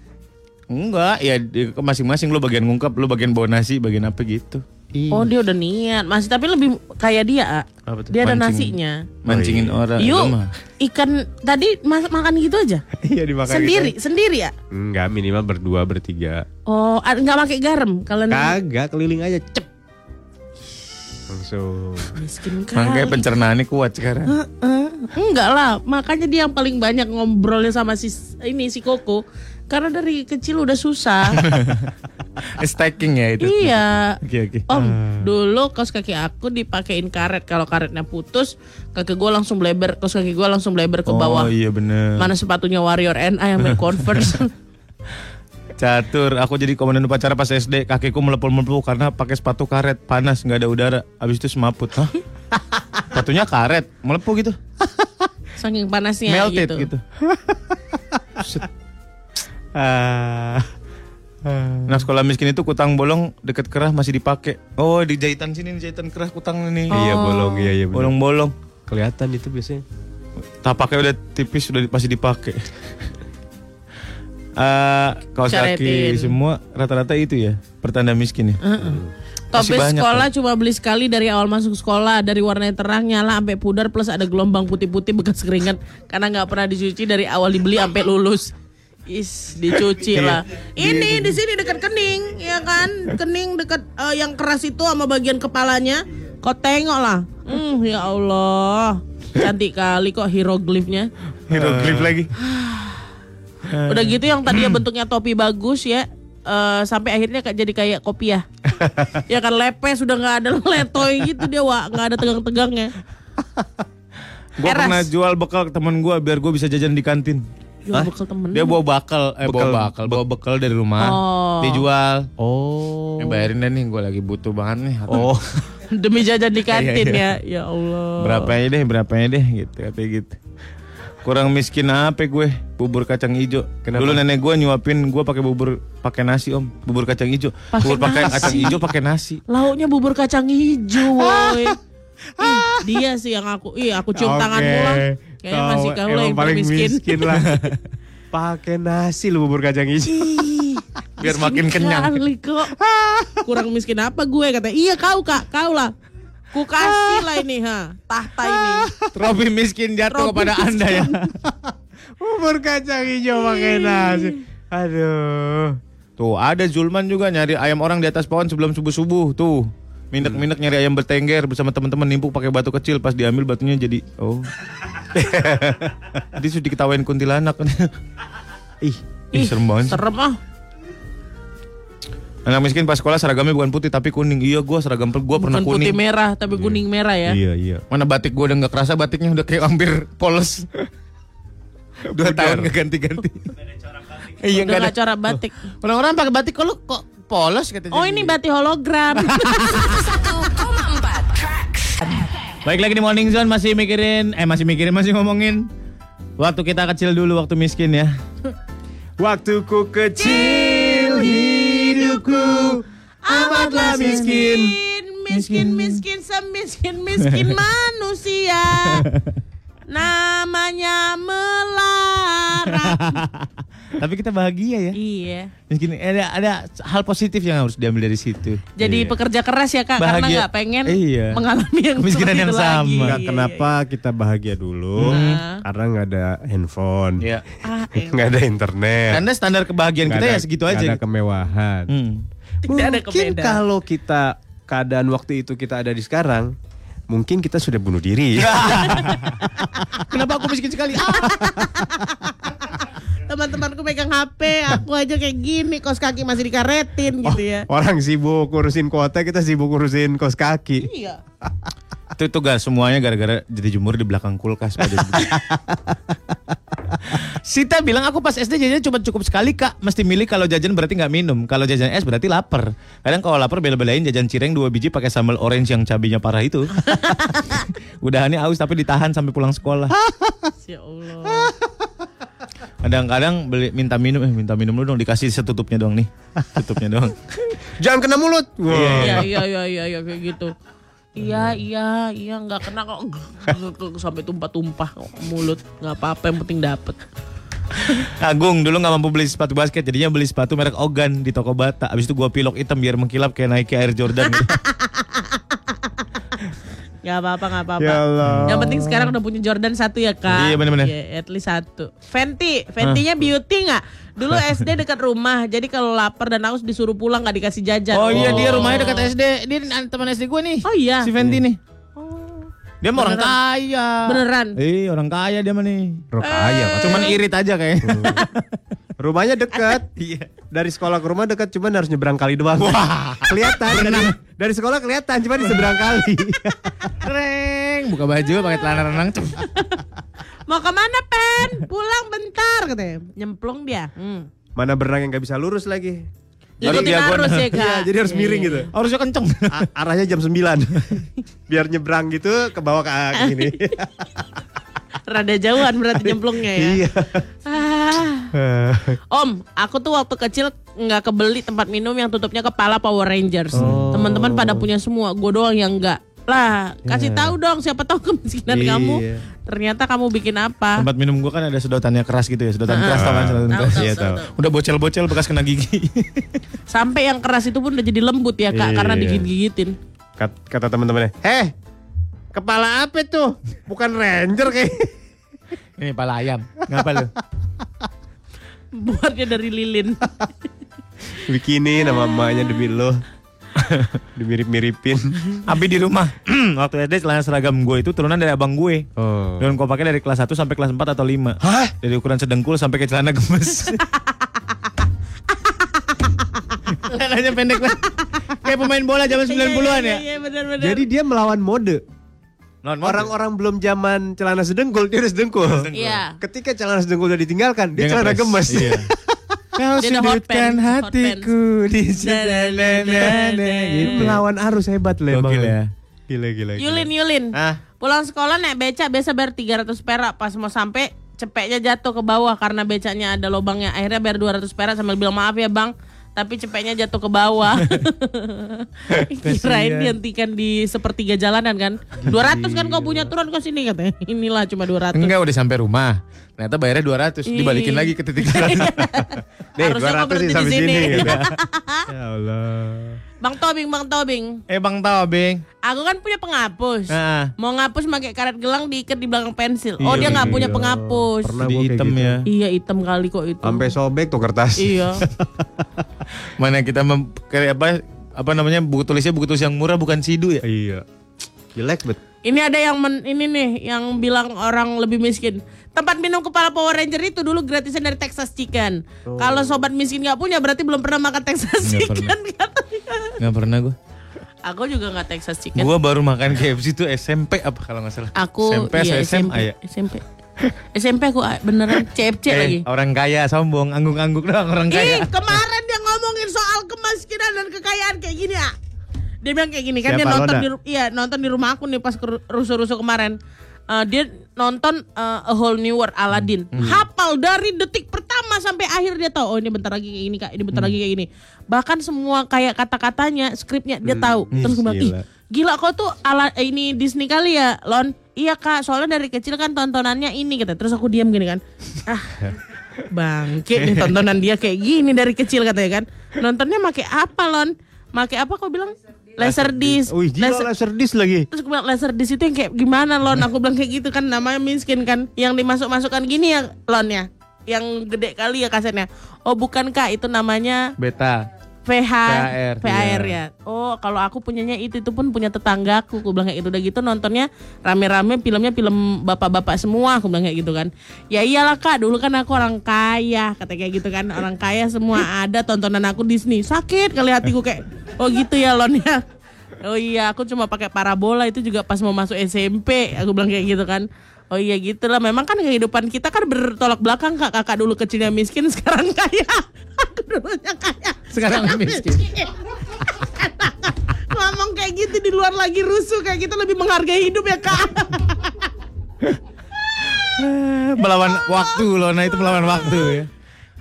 Enggak, ya di- masing-masing lu bagian ngungkep, lu bagian bawa nasi, bagian apa gitu. Oh dia udah niat Masih tapi lebih kayak dia ah. Apa tuh? Dia ada Mancing. nasinya Mancingin orang. Yuk. Ikan tadi mas- makan gitu aja Iya dimakan. Sendiri Sendiri ya Enggak, minimal berdua bertiga. Oh a- nggak pakai garam Kalian Kagak keliling aja cep. Langsung. miskin Makanya kali pencernaannya kuat sekarang. Heeh. Enggak lah Makanya dia yang paling banyak ngobrolnya sama si ini si Koko Karena dari kecil udah susah Stacking ya itu. Iya Oke oke. Om, dulu kaos kaki aku dipakein karet. Kalau karetnya putus, kaki gue langsung bleber, kaos kaki gue langsung bleber ke bawah. Oh iya bener. Mana sepatunya Warrior NA yang main Converse. Catur, aku jadi komandan upacara pas SD, kakiku melepul-melepul karena pakai sepatu karet, panas, nggak ada udara. Abis itu semaput. Hah? Sepatunya karet, melepuh gitu. Saking panasnya Melted gitu. gitu. Set. Ah. Nah sekolah miskin itu kutang bolong deket kerah masih dipakai. Oh di jahitan sini nih, jahitan kerah kutang ini. Iya bolong, iya iya bener. Bolong-bolong. Kelihatan itu biasanya. Tapaknya udah tipis sudah di- masih dipakai. Eh kaos kaki semua rata-rata itu ya pertanda miskin ya. Topi Masih banyak, sekolah cuma beli sekali dari awal masuk sekolah dari warna terang nyala sampai pudar plus ada gelombang putih-putih bekas keringat karena nggak pernah dicuci dari awal dibeli sampai lulus. Is dicuci lah. Ini di sini dekat kening, ya kan? Kening dekat eh, yang keras itu sama bagian kepalanya. Kau tengok lah. Hmm, ya Allah. Cantik kali kok hieroglifnya. Hieroglif lagi. Udah gitu yang tadinya bentuknya topi bagus ya. eh, sampai akhirnya kayak jadi kayak kopiah. ya kan lepes sudah nggak ada letoy gitu dia wah nggak ada tegang-tegangnya. Gua Eras. pernah jual bekal ke temen gua biar gua bisa jajan di kantin. Jual bekal temen. Dia bawa bakal, eh Bekal- bawa bakal, bawa bekal dari rumah. Oh. Dijual. Oh. Ya bayarin deh nih, gue lagi butuh banget nih. Oh. demi jajan di kantin Iya, ya. Ya Allah. Berapanya deh, berapanya deh gitu katanya gitu. Kurang miskin apa gue? Bubur kacang hijau. Kenapa? Dulu nenek gue nyuapin gue pakai bubur pakai nasi om, bubur kacang hijau. Pakai Bubur pakai nasi? kacang hijau pakai nasi. Lauknya bubur kacang hijau, woi. Ih, dia sih yang aku, ih aku cium Oke. tanganmu lah. Kayaknya masih kau lah emang yang paling miskin. miskin lah. Pakai nasi lu bubur kacang hijau. Biar miskin makin kenyang. kali kok. Kurang miskin apa gue kata. Iya kau kak, kau lah. Ku kasih lah ini ha, tahta ini. Trofi miskin jatuh Trofi kepada anda ya. bubur kacang hijau pakai nasi. Aduh. Tuh ada Zulman juga nyari ayam orang di atas pohon sebelum subuh-subuh tuh. Minek-minek nyari ayam bertengger bersama teman-teman nimpuk pakai batu kecil pas diambil batunya jadi oh. Jadi sudah diketawain kuntilanak. Ih, ih serem banget. Serem ah. Anak miskin pas sekolah seragamnya bukan putih tapi kuning. Iya gua seragam gua pernah Bukan putih kuning. merah tapi kuning merah ya. Iya iya. Mana batik gua udah nggak kerasa batiknya udah kayak hampir polos. Dua Pudar. tahun ganti-ganti. Iya nggak ada. cara batik. Orang-orang pakai batik kok lu kok polos kata Oh ini batik hologram. 1,4 Tracks. Baik lagi di Morning Zone masih mikirin eh masih mikirin masih ngomongin waktu kita kecil dulu waktu miskin ya. Waktuku kecil hidupku amatlah miskin. miskin, miskin, semiskin, miskin manusia. Namanya melarat. Tapi kita bahagia ya. iya. Miskin ada ada hal positif yang harus diambil dari situ. Jadi pekerja keras ya kak, karena Bahagia. nggak pengen Iya. mengalami yang Kemiskinan seperti yang itu lagi. sama. Nggak, Iya, kenapa kita bahagia dulu? Nah. Karena nggak ada handphone, Ya. Ah, eh, nggak ada internet, Karena standar kebahagiaan nggak kita ada- ya segitu nggak aja. ada kemewahan. Hmm. Tidak ada Mungkin kebeda. kalau kita keadaan waktu itu kita ada di sekarang, mungkin kita sudah bunuh diri. Kenapa aku miskin sekali? Ah. Teman-temanku megang HP, aku aja kayak gini, kos kaki masih dikaretin gitu ya. Orang sibuk ngurusin kuota, kita sibuk ngurusin kos kaki. Iya. Itu tugas semuanya gara-gara jadi jemur di belakang kulkas pada Sita bilang aku pas SD jajan cuma cukup sekali kak Mesti milih kalau jajan berarti nggak minum Kalau jajan es berarti lapar Kadang kalau lapar bela-belain jajan cireng dua biji pakai sambal orange yang cabenya parah itu Udahannya aus tapi ditahan sampai pulang sekolah Ya Allah. Kadang-kadang beli minta minum eh minta minum dulu dong dikasih setutupnya doang nih Tutupnya doang Jangan kena mulut. Wah. Iya iya iya iya iya kayak gitu. Iya iya iya nggak kena kok sampai tumpah-tumpah mulut nggak apa-apa yang penting dapet. Agung dulu nggak mampu beli sepatu basket jadinya beli sepatu merek Ogan di toko Bata. Abis itu gua pilok hitam biar mengkilap kayak Nike Air Jordan. gitu. Nggak apa-apa nggak apa-apa. Ya Allah. Yang penting sekarang udah punya Jordan satu ya kak. Iya, bener-bener. Iya, at least satu. Fenty, Fenty-nya beauty nggak? Dulu SD dekat rumah, jadi kalau lapar dan haus disuruh pulang nggak dikasih jajan. oh iya dia rumahnya dekat SD. Dia teman SD gue nih. Oh iya. Si Fenty nih. Dia mah orang Beneran? kaya. Beneran? Eh orang kaya dia mah nih. Bro, kaya, Pak. Cuman irit aja kayak. Rumahnya dekat. Iya. Dari sekolah ke rumah dekat, cuman harus nyebrang kali doang. kelihatan dari, dari sekolah kelihatan, cuma di seberang kali. Buka baju pakai celana renang. Mau ke mana Pen? Pulang bentar katanya. Nyemplung dia. Hmm. Mana berenang yang nggak bisa lurus lagi. Ikutin arus ya kak. Iya, jadi harus miring gitu. Harusnya kenceng. A- arahnya jam 9 Biar nyebrang gitu ke bawah ke sini. Rada jauhan berarti nyemplungnya ya. Iya. Ah. Om, aku tuh waktu kecil nggak kebeli tempat minum yang tutupnya kepala Power Rangers. Oh. Teman-teman pada punya semua, gue doang yang enggak. Lah, kasih tahu dong siapa tahu kemiskinan Iya. kamu. Ternyata kamu bikin apa? Tempat minum gua kan ada sedotannya keras gitu ya. Sedotan keras tau kan sedotan Tahu, keras. tahu, Iya tahu, tahu. tahu. Udah bocel-bocel bekas kena gigi. Sampai yang keras itu pun udah jadi lembut ya kak, karena Iya. digigit-gigitin. Kat- Kata teman-temannya, "Eh, kepala apa tuh? Bukan ranger kayak." Ini pala ayam. Ngapa lu? Buatnya dari lilin. Bikini nama emaknya demi lo. Dimirip-miripin. Abi di rumah waktu SD celana seragam gue itu turunan dari abang gue. Oh. Dan gue pakai dari kelas 1 sampai kelas 4 atau 5. Hah? Dari ukuran sedengkul sampai ke celana gemes. Celananya pendek banget. Kayak pemain bola zaman 90-an ya. Iya benar-benar. Jadi dia melawan mode. Orang-orang belum zaman celana sedengkul, dia udah sedengkul. Iya. Ketika celana sedengkul udah ditinggalkan, dia, celana ngepres. gemes. Iya. Kau sudutkan hatiku di gitu. melawan arus hebat loh emang. Gokil ya. Gila gila. gila. Yulin, Yulin. Ah, Pulang sekolah naik beca biasa bayar 300 perak pas mau sampai cepeknya jatuh ke bawah karena becanya ada lubangnya. Akhirnya bayar 200 perak sambil bilang maaf ya, Bang. Tapi cepeknya jatuh ke bawah. Kirain dihentikan di sepertiga jalanan kan. 200 kan kau punya turun ke sini katanya. Inilah cuma 200. enggak udah sampai rumah. Ternyata bayarnya 200, dibalikin Ih. lagi ke titik jalan. Nih, Harusnya kau 200 nih berhenti sampai sini. sini. gitu. ya Allah. Bang Tobing, Bang Tobing. eh Bang Tobing. Aku kan punya penghapus. Nah, Mau ngapus pakai karet gelang diikat di belakang pensil. Oh, Iya, dia nggak iya. punya penghapus. Pernah di hitam gitu. ya. Iya, hitam kali kok itu. Sampai sobek tuh kertas. Iya. Mana kita mem, kayak apa apa namanya buku tulisnya buku tulis yang murah bukan sidu ya. Iya. Jelek bet. Ini ada yang men, ini nih yang bilang orang lebih miskin. Tempat minum kepala Power Ranger itu dulu gratisan dari Texas Chicken. Kalau sobat miskin nggak punya berarti belum pernah makan Texas Nggak Chicken katanya. Nggak pernah gue. Aku juga nggak Texas Chicken. Gue baru makan KFC itu SMP apa kalau nggak salah. Aku SMP iya, atau SMP. SMA ya. SMP. SMP aku ah, beneran CFC Eh, lagi. orang kaya sombong, angguk-angguk doang orang Ih, kaya. kemarin dia ngomongin soal kemiskinan dan kekayaan kayak gini ya. Dia bilang kayak gini kan dia Siapa, nonton Lona? di iya nonton di rumah aku nih pas rusuh-rusuh kemarin. Eh, dia nonton eh, A Whole New World Aladdin. Hmm. Hafal dari detik pertama sampai akhir dia tahu oh ini bentar lagi kayak gini Kak, ini Hmm. bentar lagi kayak gini. Bahkan semua kayak kata-katanya, skripnya dia tahu. Terus gue bilang, "Ih, gila. kau tuh ala ini Disney kali ya, Lon?" Iya Kak, soalnya dari kecil kan tontonannya ini gitu. Terus aku diam gini kan. Ah, Bangke nih tontonan dia kayak gini dari kecil katanya kan. Nontonnya make apa Lon? Make apa kau bilang? Laser disc. Wih, gila Laser- laser disc lagi. Terus gue bilang laser disc itu yang kayak gimana Lon? Aku bilang kayak gitu kan namanya miskin kan. Yang dimasuk-masukkan gini ya Lon ya. Yang gede kali ya kasetnya. Oh bukan kak itu namanya Beta. VHR, VHR iya. ya. Oh, kalau aku punyanya itu itu pun punya tetanggaku. Aku bilang kayak gitu udah gitu nontonnya rame-rame filmnya film bapak-bapak semua. Aku bilang kayak gitu kan. Ya iyalah Kak, dulu kan aku orang kaya, kata kayak gitu kan. Orang kaya semua ada tontonan aku Disney. Sakit kali hatiku kayak oh gitu ya Lon ya. Oh iya, aku cuma pakai parabola itu juga pas mau masuk SMP. Aku bilang kayak gitu kan. Oh iya gitulah. Memang kan kehidupan kita kan bertolak belakang kak. Kakak dulu kecilnya miskin, sekarang kaya. Dulunya kaya. Sekarang miskin. Ngomong kayak gitu di luar lagi rusuh kayak gitu lebih menghargai hidup ya kak. melawan waktu loh, nah itu melawan waktu ya.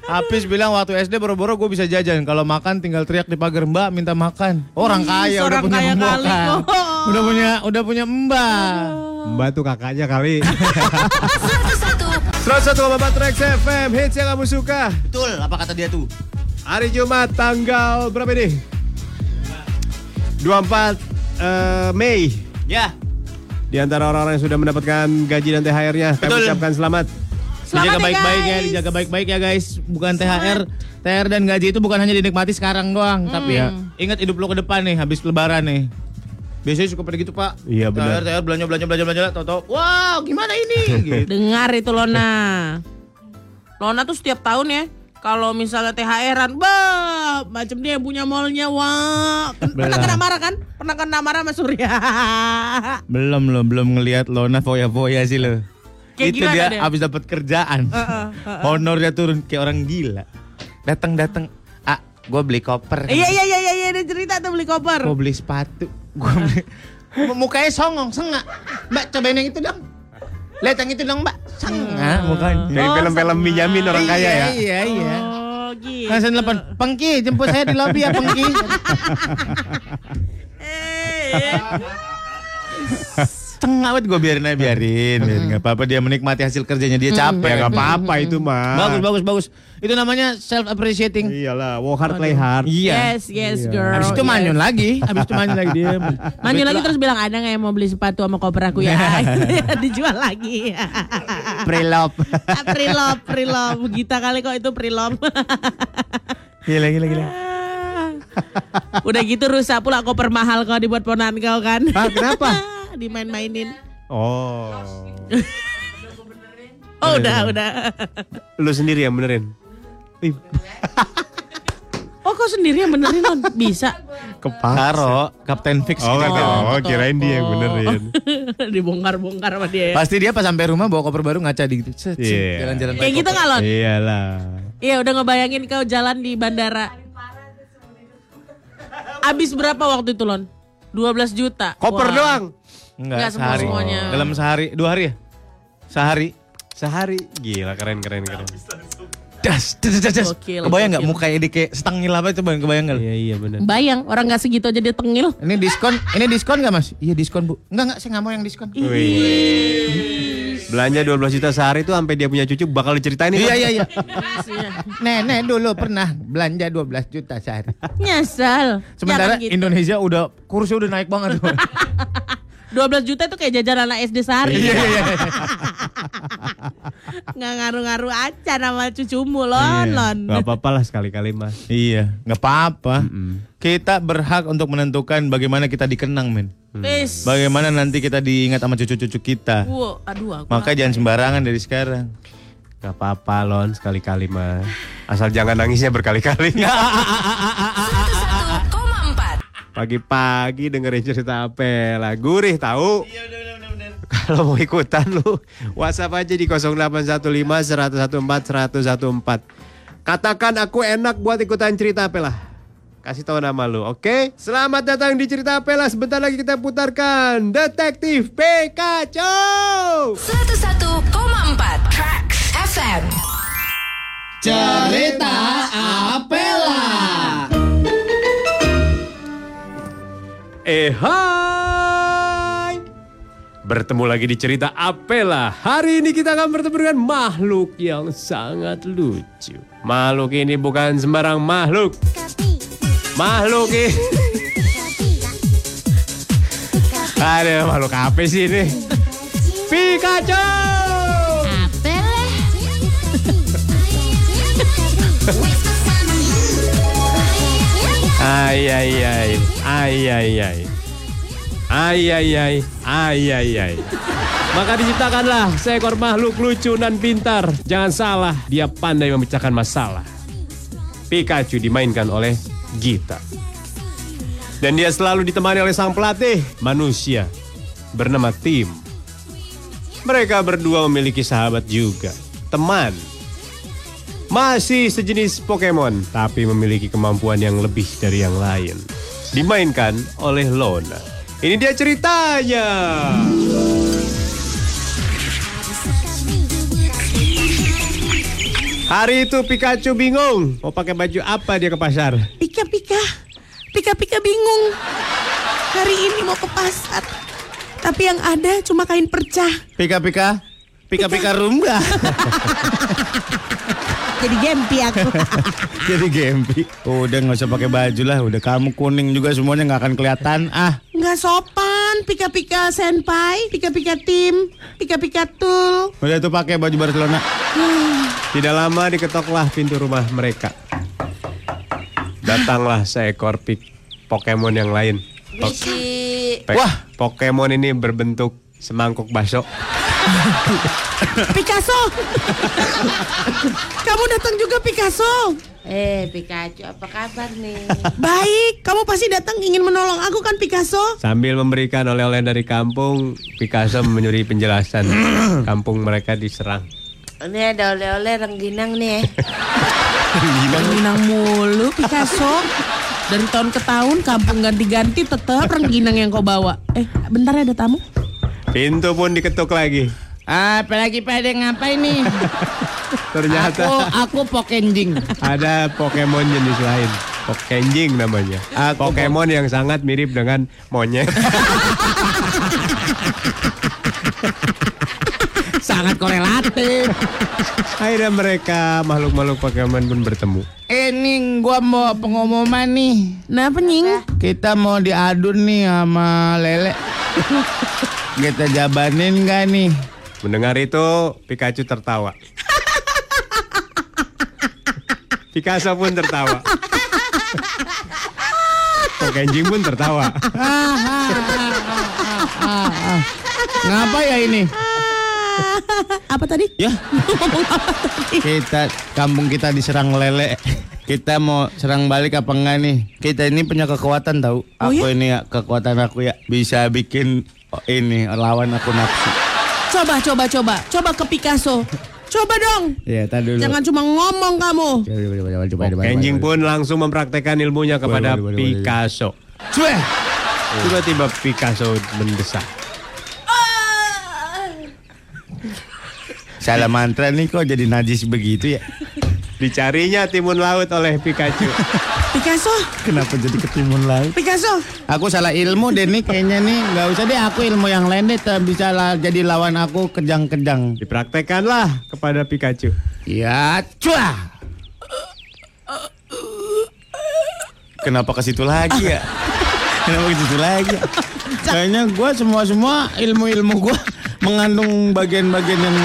Habis bilang waktu SD boro-boro gue bisa jajan. Kalau makan tinggal teriak di pagar mbak minta makan. Orang Ih, kaya udah punya kaya mbak kali kan. kok. Udah punya udah punya mbak. Mbak tuh kakaknya kali. 101 101,4 Trax FM hits yang kamu suka. Betul, apa kata dia tuh? Hari Jumat tanggal berapa ini? 24 eh, Mei. Ya. Di antara orang-orang yang sudah mendapatkan gaji dan THR-nya, kami ucapkan selamat. Selamat dijaga ya, baik-baik ya, dijaga baik-baik ya guys. Bukan THR, THR dan gaji itu bukan hanya dinikmati sekarang doang, tapi ya ingat hidup lo ke depan nih habis lebaran nih. Biasanya suka pada gitu pak. Iya, benar. THR, THR belanja belanja belanja belanja, tau wow gimana ini? gitu. Dengar itu Lona. Lona tuh setiap tahun ya. Kalau misalnya THR-an, bah, macam dia yang punya mallnya, wah. Ken- Pernah kena marah kan? Pernah kena marah sama Surya. belum lo, belum ngelihat Lona foya-foya sih lo. Kayak itu dia dia? habis dapat kerjaan. Honor dia turun kayak orang gila. Datang datang, ah, gue beli koper. Iya iya iya iya iya, dia cerita tuh beli koper. Gue beli sepatu. Gue beli. Mukanya songong, sengak. Mbak cobain yang itu dong. Lihat yang itu dong mbak. Sengak mukanya. Dari film-film Minyamin orang kaya ya. Iya iya. Oh gitu. Langsung telepon, Pengki jemput saya di lobi ya Pengki. Eh, Setengah banget gue biarin aja biarin, biarin nggak apa-apa dia menikmati hasil kerjanya dia capek. Ya nggak apa-apa itu mah. Bagus bagus bagus. Itu namanya self appreciating. Iyalah, work hard play hard. Iya. Yes yes girl. Habis itu yes. manyun lagi, habis itu manyun lagi dia. Manyun lagi terus bilang ada nggak yang mau beli sepatu sama koper aku ya? Dijual lagi. Prelop. prilop, prilop. Gita kali kok itu prilop. Gila gila gila. Udah gitu rusak pula koper mahal kau dibuat ponan kau kan. Hah, kenapa? Dimain-mainin. Oh. Oh udah udah. Lu sendiri yang benerin. Ih, Oh kau sendiri yang benerin non? Bisa. kepala. Karo, Kapten Fix Oh, gitu. kata, oh, kirain dia yang benerin. Dibongkar-bongkar sama dia ya. Pasti dia pas sampai rumah bawa koper baru ngaca di gitu. Iya. Jalan-jalan. Kayak gitu nggak Lon? Iyalah. Iya udah ngebayangin kau jalan di bandara. Abis berapa waktu itu Lon? 12 juta. Koper Wah. doang. Enggak, Nggak semua sehari. semuanya. Dalam sehari, dua hari ya? Sehari. Sehari. Gila, keren keren keren. Das, das, das, das. Gokil, Kebayang nggak mukanya dia kayak setengil apa coba kebayang nggak? Iya iya bener. Bayang orang nggak segitu aja dia tengil. Ini diskon, ini diskon nggak mas? Iya diskon bu. Enggak enggak, saya nggak mau yang diskon. Wih. Belanja 12 juta sehari tuh sampai dia punya cucu bakal diceritain itu. Iya iya iya. Nenek dulu pernah belanja 12 juta sehari. Nyesal. Sementara gitu. Indonesia udah kursnya udah naik banget. 12 juta itu kayak jajan anak SD sehari. Iya iya iya. Nggak ngaruh-ngaruh aja nama cucumu lon lon. Gak apa-apa lah sekali-kali mas. Iya, nggak apa-apa. Kita berhak untuk menentukan bagaimana kita dikenang, men. Wis. Bagaimana nanti kita diingat sama cucu-cucu kita. Wow, aduh aku. Maka jangan sembarangan dari sekarang. Gak apa-apa lon sekali-kali mas. Asal jangan nangisnya berkali-kali. 101,4 Pagi-pagi dengerin cerita Apela. Gurih tahu. Kalau mau ikutan lu WhatsApp aja di 0815 114 114 Katakan aku enak buat ikutan cerita Apela. Kasih tahu nama lu, oke? Selamat datang di cerita Apela. Sebentar lagi kita putarkan Detektif Pikachu. 101,4 Tracks FM Eh hai. Bertemu lagi di cerita Apela. Hari ini kita akan bertemu dengan makhluk yang sangat lucu. Makhluk ini bukan sembarang makhluk. Makhluk ini Ada makhluk apa sih ini? Pikachu! Ay ay ay Ai ai ai. Ai ai ai. Ai ai ai. Maka diciptakanlah seekor makhluk lucu dan pintar. Jangan salah, dia pandai memecahkan masalah. Pikachu dimainkan oleh Gita. Dan dia selalu ditemani oleh sang pelatih, manusia bernama Tim. Mereka berdua memiliki sahabat juga, teman. Masih sejenis Pokemon, tapi memiliki kemampuan yang lebih dari yang lain. Dimainkan oleh Lona. Ini dia ceritanya. Hari itu Pikachu bingung mau pakai baju apa dia ke pasar. Pika pika, pika pika bingung. Hari ini mau ke pasar, tapi yang ada cuma kain percah. Pika-pika, pika-pika rumba. Jadi gempi aku. Jadi gempi. Udah nggak usah pakai baju lah. Udah kamu kuning juga semuanya nggak akan kelihatan. Ah, Nggak sopan, pika pika senpai, pika pika tim, pika pika tul. udah tuh pakai baju Barcelona. Tidak lama diketoklah pintu rumah mereka. Datanglah seekor pik Pokemon yang lain. Wah. Pokemon ini berbentuk semangkuk bakso. Picasso. Kamu datang juga Picasso. Eh Pikachu apa kabar nih Baik, kamu pasti datang ingin menolong aku kan Picasso? Sambil memberikan oleh-oleh dari kampung, Picasso menyuri penjelasan. kampung mereka diserang. Ini ada oleh-oleh rengginang nih Rengginang mulu Picasso. Dari tahun ke tahun kampung ganti-ganti tetap rengginang yang kau bawa. Eh, bentar ya ada tamu. Pintu pun diketuk lagi. Apalagi pada ngapain nih? Ternyata aku pokenjing. ada Pokemon jenis lain. Pokenjing namanya. Aku Pokemon yang sangat mirip dengan monyet. Sangat korelatif. Akhirnya mereka makhluk-makhluk Pokemon pun bertemu. Ini gua mau pengumuman nih. Nah, penying. Kita mau diadun nih sama Lele. Kita jabanin gak nih? Mendengar itu, Pikachu tertawa. Picasso pun tertawa. Pokenjing pun tertawa. Ngapa ya ini? Apa tadi? Ya. kita kampung kita diserang lele. Kita mau serang balik apa enggak nih? Kita ini punya kekuatan tahu. Oh, aku ya? ini ya kekuatan aku ya bisa bikin ini lawan aku nafsu. Coba, coba, coba. Coba ke Picasso. Coba dong. Ya, tadi dulu. Jangan cuma ngomong kamu. Coba, coba, coba, coba, coba, coba, Pokenjing coba. pun langsung mempraktekkan ilmunya kepada waduh, waduh, waduh. Picasso. Cueh. Tiba-tiba Picasso mendesak. Salah mantra nih kok jadi najis begitu ya? Dicarinya timun laut oleh Pikachu. Picasso, Kenapa jadi ketimun laut? Picasso. Aku salah ilmu deh nih kayaknya nih nggak usah deh aku ilmu yang lain deh bisa lah jadi lawan aku kejang-kejang. Dipraktekkanlah kepada Pikachu. Ya, cuah. Kenapa ke situ lagi ya? Kenapa ke situ lagi? ya? Kayaknya gua semua semua ilmu ilmu gua mengandung bagian-bagian yang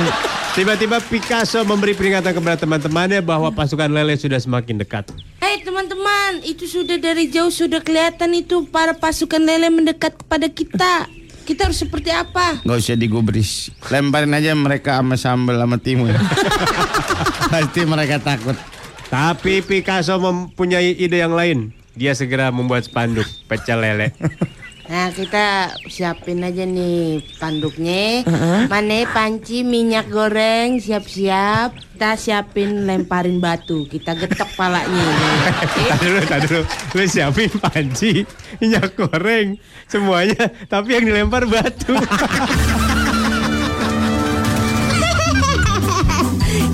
Tiba-tiba Picasso memberi peringatan kepada teman-temannya bahwa pasukan lele sudah semakin dekat. Hei teman-teman, itu sudah dari jauh sudah kelihatan itu para pasukan lele mendekat kepada kita. Kita harus seperti apa? Gak usah digubris. Lemparin aja mereka sama sambal sama timun. Pasti mereka takut. Tapi Picasso mempunyai ide yang lain. Dia segera membuat spanduk pecel lele. Nah kita siapin aja nih panduknya. Mana panci minyak goreng siap-siap. Kita siapin lemparin batu. Kita getok palanya. Tadi dulu, tadi dulu. Lu siapin panci, minyak goreng, semuanya. Tapi yang dilempar batu.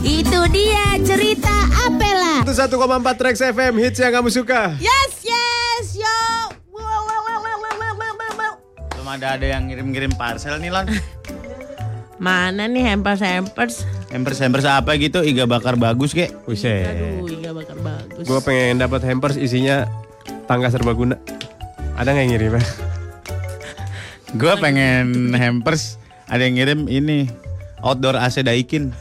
Itu dia cerita Apela. 101,4 Trax FM hits yang kamu suka. Yes, Belum ada ada yang ngirim-ngirim parcel nih, Lon. Mana nih hampers hampers? Hampers hampers apa gitu, iga bakar bagus kek. Buset. Aduh, iga bakar bagus. Gue pengen dapat hampers isinya tangga serbaguna. Ada nggak yang ngirim? Gue pengen hampers, ada yang ngirim ini outdoor AC Daikin.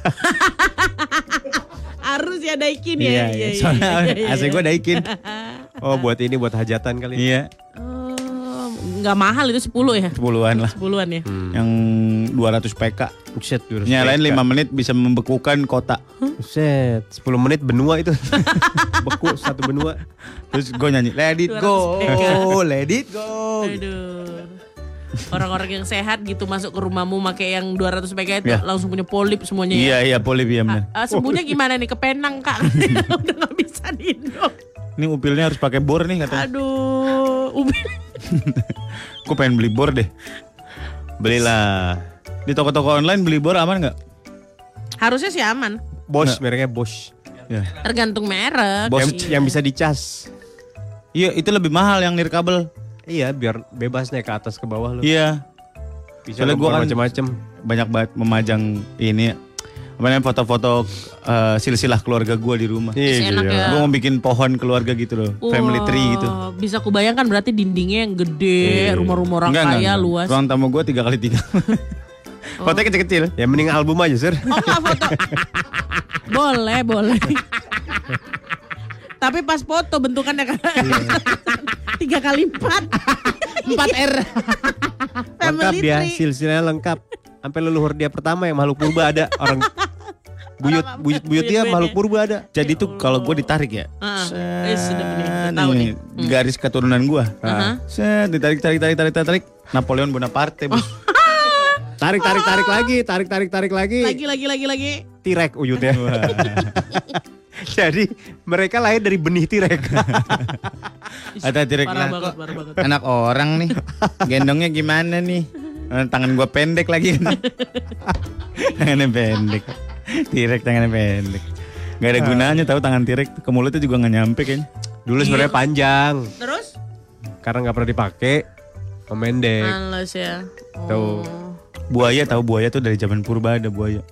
Harus ya Daikin Iya, ya. iya. Soalnya AC gue Daikin. Oh buat ini buat hajatan kali. Iya, Oh, nggak mahal itu 10 ya? sepuluhan lah. 10-an ya. Yang 200 PK. Buset, durus Nyalain PK. 5 menit bisa membekukan kota. Buset, 10 menit benua itu. Beku satu benua. Terus gue nyanyi, let it go, 200 PK. let it go. Aduh. Orang-orang yang sehat gitu masuk ke rumahmu pakai yang 200 PK itu Ya. langsung punya polip semuanya ya. Iya, iya, polip ya bener. Ah, sembuhnya gimana nih ke Penang kak? Udah nggak bisa dihidup. Ini upilnya harus pakai bor nih katanya. Aduh, Ubi. Gue pengen beli bor deh. Belilah. Di toko-toko online beli bor aman nggak? Harusnya sih aman. Bosch, mereknya Bosch. Ya. Tergantung merek. Yang, Iya. yang bisa dicas. Iya, itu lebih mahal yang nirkabel. Iya, biar bebas naik ke atas ke bawah lu. Iya. Bisa Soalnya gua gua kan- macam-macam. Banyak banget memajang ini namanya foto-foto eh, silsilah keluarga gue di rumah. Gila. ya. Gue mau bikin pohon keluarga gitu loh, family tree gitu. Bisa kubayangkan berarti dindingnya yang gede, rumah-rumah orang Enggak, enggak, kaya enggak. luas. Ruang tamu gue tiga kali tiga. Fotonya kecil-kecil. Ya mending album aja, Sir. Oh enggak foto. boleh, boleh. Tapi pas foto bentukannya kan tiga kali empat, empat R. lengkap Family ya, tree. silsilahnya lengkap. Sampai leluhur dia pertama yang makhluk purba ada orang buyut buyut buyut dia Buyut-buyut makhluk ya. purba ada. Jadi tuh kalau gue ditarik ya. Eh, set, Tahu nih, nih. garis keturunan gue, Heeh. set ditarik tarik tarik tarik tarik, Napoleon Bonaparte. bos. Tarik tarik tarik lagi, tarik tarik tarik lagi. Lagi lagi lagi lagi. Tirek uyutnya. Jadi mereka lahir dari benih tirek. Ada tirek banget, banget. anak orang nih, gendongnya gimana nih? Eh, Tangan gue pendek lagi kan. tangannya pendek. Tirek tangannya pendek. Gak ada gunanya tahu tangan tirek ke mulutnya juga nggak nyampe kayaknya. Dulu sebenarnya panjang, Terus? karena nggak pernah dipakai, memendek. Males ya. Tuh. Buaya tahu buaya tuh dari zaman purba ada buaya.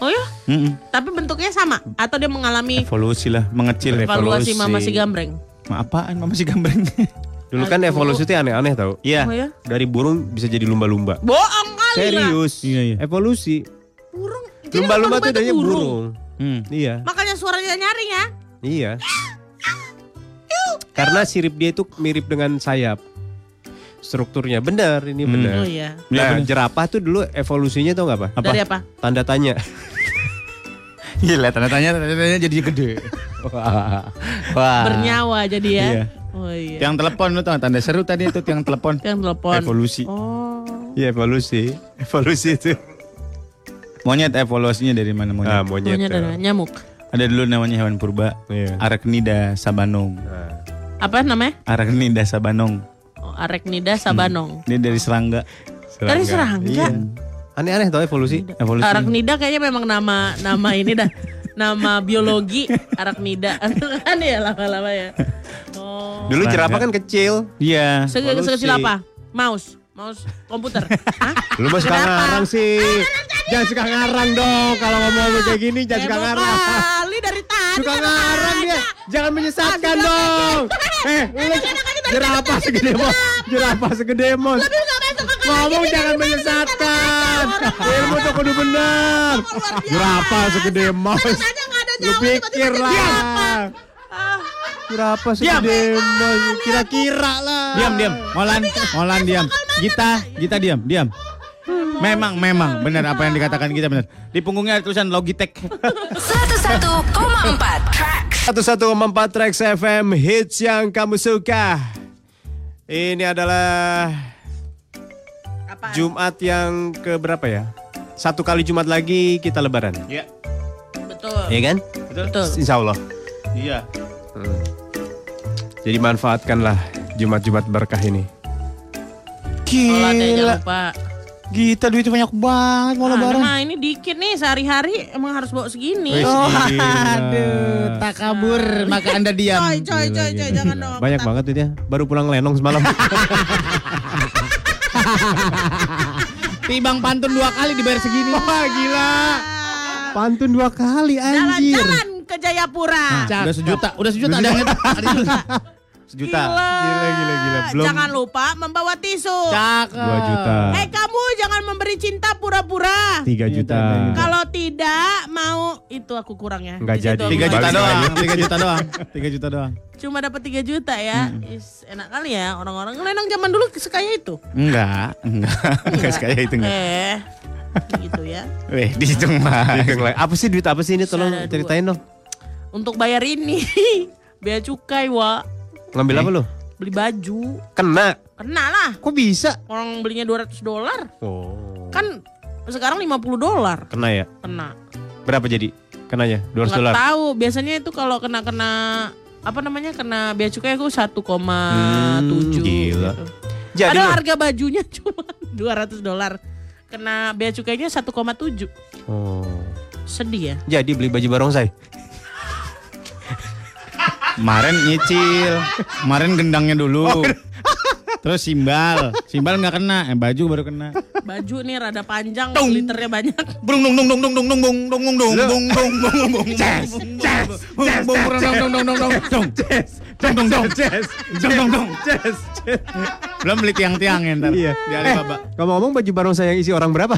Oh ya? Mm-mm. Tapi bentuknya sama atau dia mengalami Evolusi lah, mengecil. evaluasi mama si gambreng? Ma, apaan mama si gambreng? Dulu kan evolusi itu aneh-aneh tau. Iya. Oh ya? Dari burung bisa jadi lumba-lumba. Bohong kali lah. Serius. Iya, iya. Evolusi. Burung. Jadi Lumba-lumba tuh itu adanya burung. Hmm. Iya, Makanya suaranya nyaring ya. iya. Karena sirip dia itu mirip dengan sayap. Strukturnya benar, ini Hmm. benar. Oh iya. Iya, Nah, jerapah tuh dulu evolusinya tau gak apa? Apa? Dari apa? Tanda tanya. Gila, tanda tanya, tanda tanya jadi gede. Wah. Wah. Bernyawa jadi ya. Iya. Oh iya. Tiang telepon lu tau tanda seru tadi itu tiang telepon. Yang telepon. Evolusi. Oh. Iya evolusi. Evolusi itu. Monyet evolusinya dari mana Ah, monyet? monyet. Monyet ya. nyamuk. Ada dulu namanya hewan purba. Iya. Arachnida sabanong. Nah, Apa namanya? Arachnida sabanong. Oh, Arachnida sabanong. Dia dari serangga. Dari serangga. Iya. Aneh-aneh tau evolusi. Evolusi. Arachnida kayaknya memang nama nama ini dah. Nama biologi Arachnida. kan ya lama-lama ya. Oh. Dulu jerapah kan kecil. Iya. Se-. Sekecil apa? Mouse. Mouse komputer. Hah? Lu mah suka ngarang sih. Jangan suka ngarang dong. Kalau ngomong kayak gini jangan suka Heboh ngarang. kali dari tadi. Suka ngarang dia. Jangan menyesatkan Ah, dong. Eh, lu jerapah segede mos. Jerapah segede mos. Ngomong jangan menyesatkan. Ilmu tuh kudu bener. Berapa segede ada Lu pikir lah. Berapa segede emas? Kira-kira lah. Diam, diam. Molan, Molan diam. Gita, Gita diam, diam. Memang, memang benar apa yang dikatakan kita benar. Di punggungnya ada tulisan Logitech. 101,4 Tracks 101,4 Trax FM hits yang kamu suka. Ini adalah Apaan? Jumat yang ke berapa ya? Satu kali Jumat lagi kita lebaran. Iya. Betul. Iya kan? Betul. Insya Allah. Iya. Jadi manfaatkanlah Jumat-Jumat berkah ini. Ya jangan Gila. lupa. Gita duitnya banyak banget mau Ah, lebaran. nah ini dikit nih sehari-hari emang harus bawa segini. Wih, Oh, aduh, tak kabur, maka Anda diam. Coy, coy, coy, coy, jangan dong. Banyak banget tuh dia. Baru pulang lenong semalam. Tibang pantun dua kali dibayar segini. Wah gila. Pantun dua kali anjir. Jalan-jalan ke Jayapura. Nah, udah sejuta, udah sejuta ada yang ada yang sejuta. Gila. Gila, gila, gila. Belum- Jangan lupa membawa tisu. Cakep. Dua juta. Hei kamu jangan memberi cinta pura-pura. Tiga juta. Kalau tidak mau itu aku kurangnya. Nggak Di situ jadi. Tiga juta kurang. doang, tiga juta doang, tiga juta doang. Cuma dapat 3 juta ya. Is, enak kali ya orang-orang. Lenong zaman dulu sekaya itu. Enggak, enggak, enggak sekaya itu enggak. Eh, gitu ya. Weh, dihitung mah. Apa sih duit apa sih ini? Tolong ceritain dong. Untuk bayar ini, bea cukai, wa. Ngambil apa lu? Beli baju. Kena. Kena lah. Kok bisa? Orang belinya 200 dolar. Oh. Kan sekarang 50 dolar. Kena ya? Kena. Berapa jadi? Kenanya? 200 Nggak dolar. tahu. Biasanya itu kalau kena-kena apa namanya kena bea cukai aku 1,7 Hmm, gila. gitu. Jadi Padahal lu- harga bajunya cuma 200 dolar. Kena bea cukainya 1,7. Oh. Sedih ya. Jadi beli baju barongsai. Kemarin nyicil, kemarin gendangnya dulu. Terus simbal, simbal nggak kena, eh, baju baru kena. Baju nih rada panjang, liternya banyak. Brung dong dong dong dong dong dong dong dong dong dong dong dong dong dong Ces, ces, dong dong dong dong dong dong dong dong Ces, dong dong dong Ces, dong dong dong Ces, ces. Belum beli tiang-tiangnya ntar Iya. di Alibaba. Ngomong-ngomong baju barongsai yang isi orang berapa?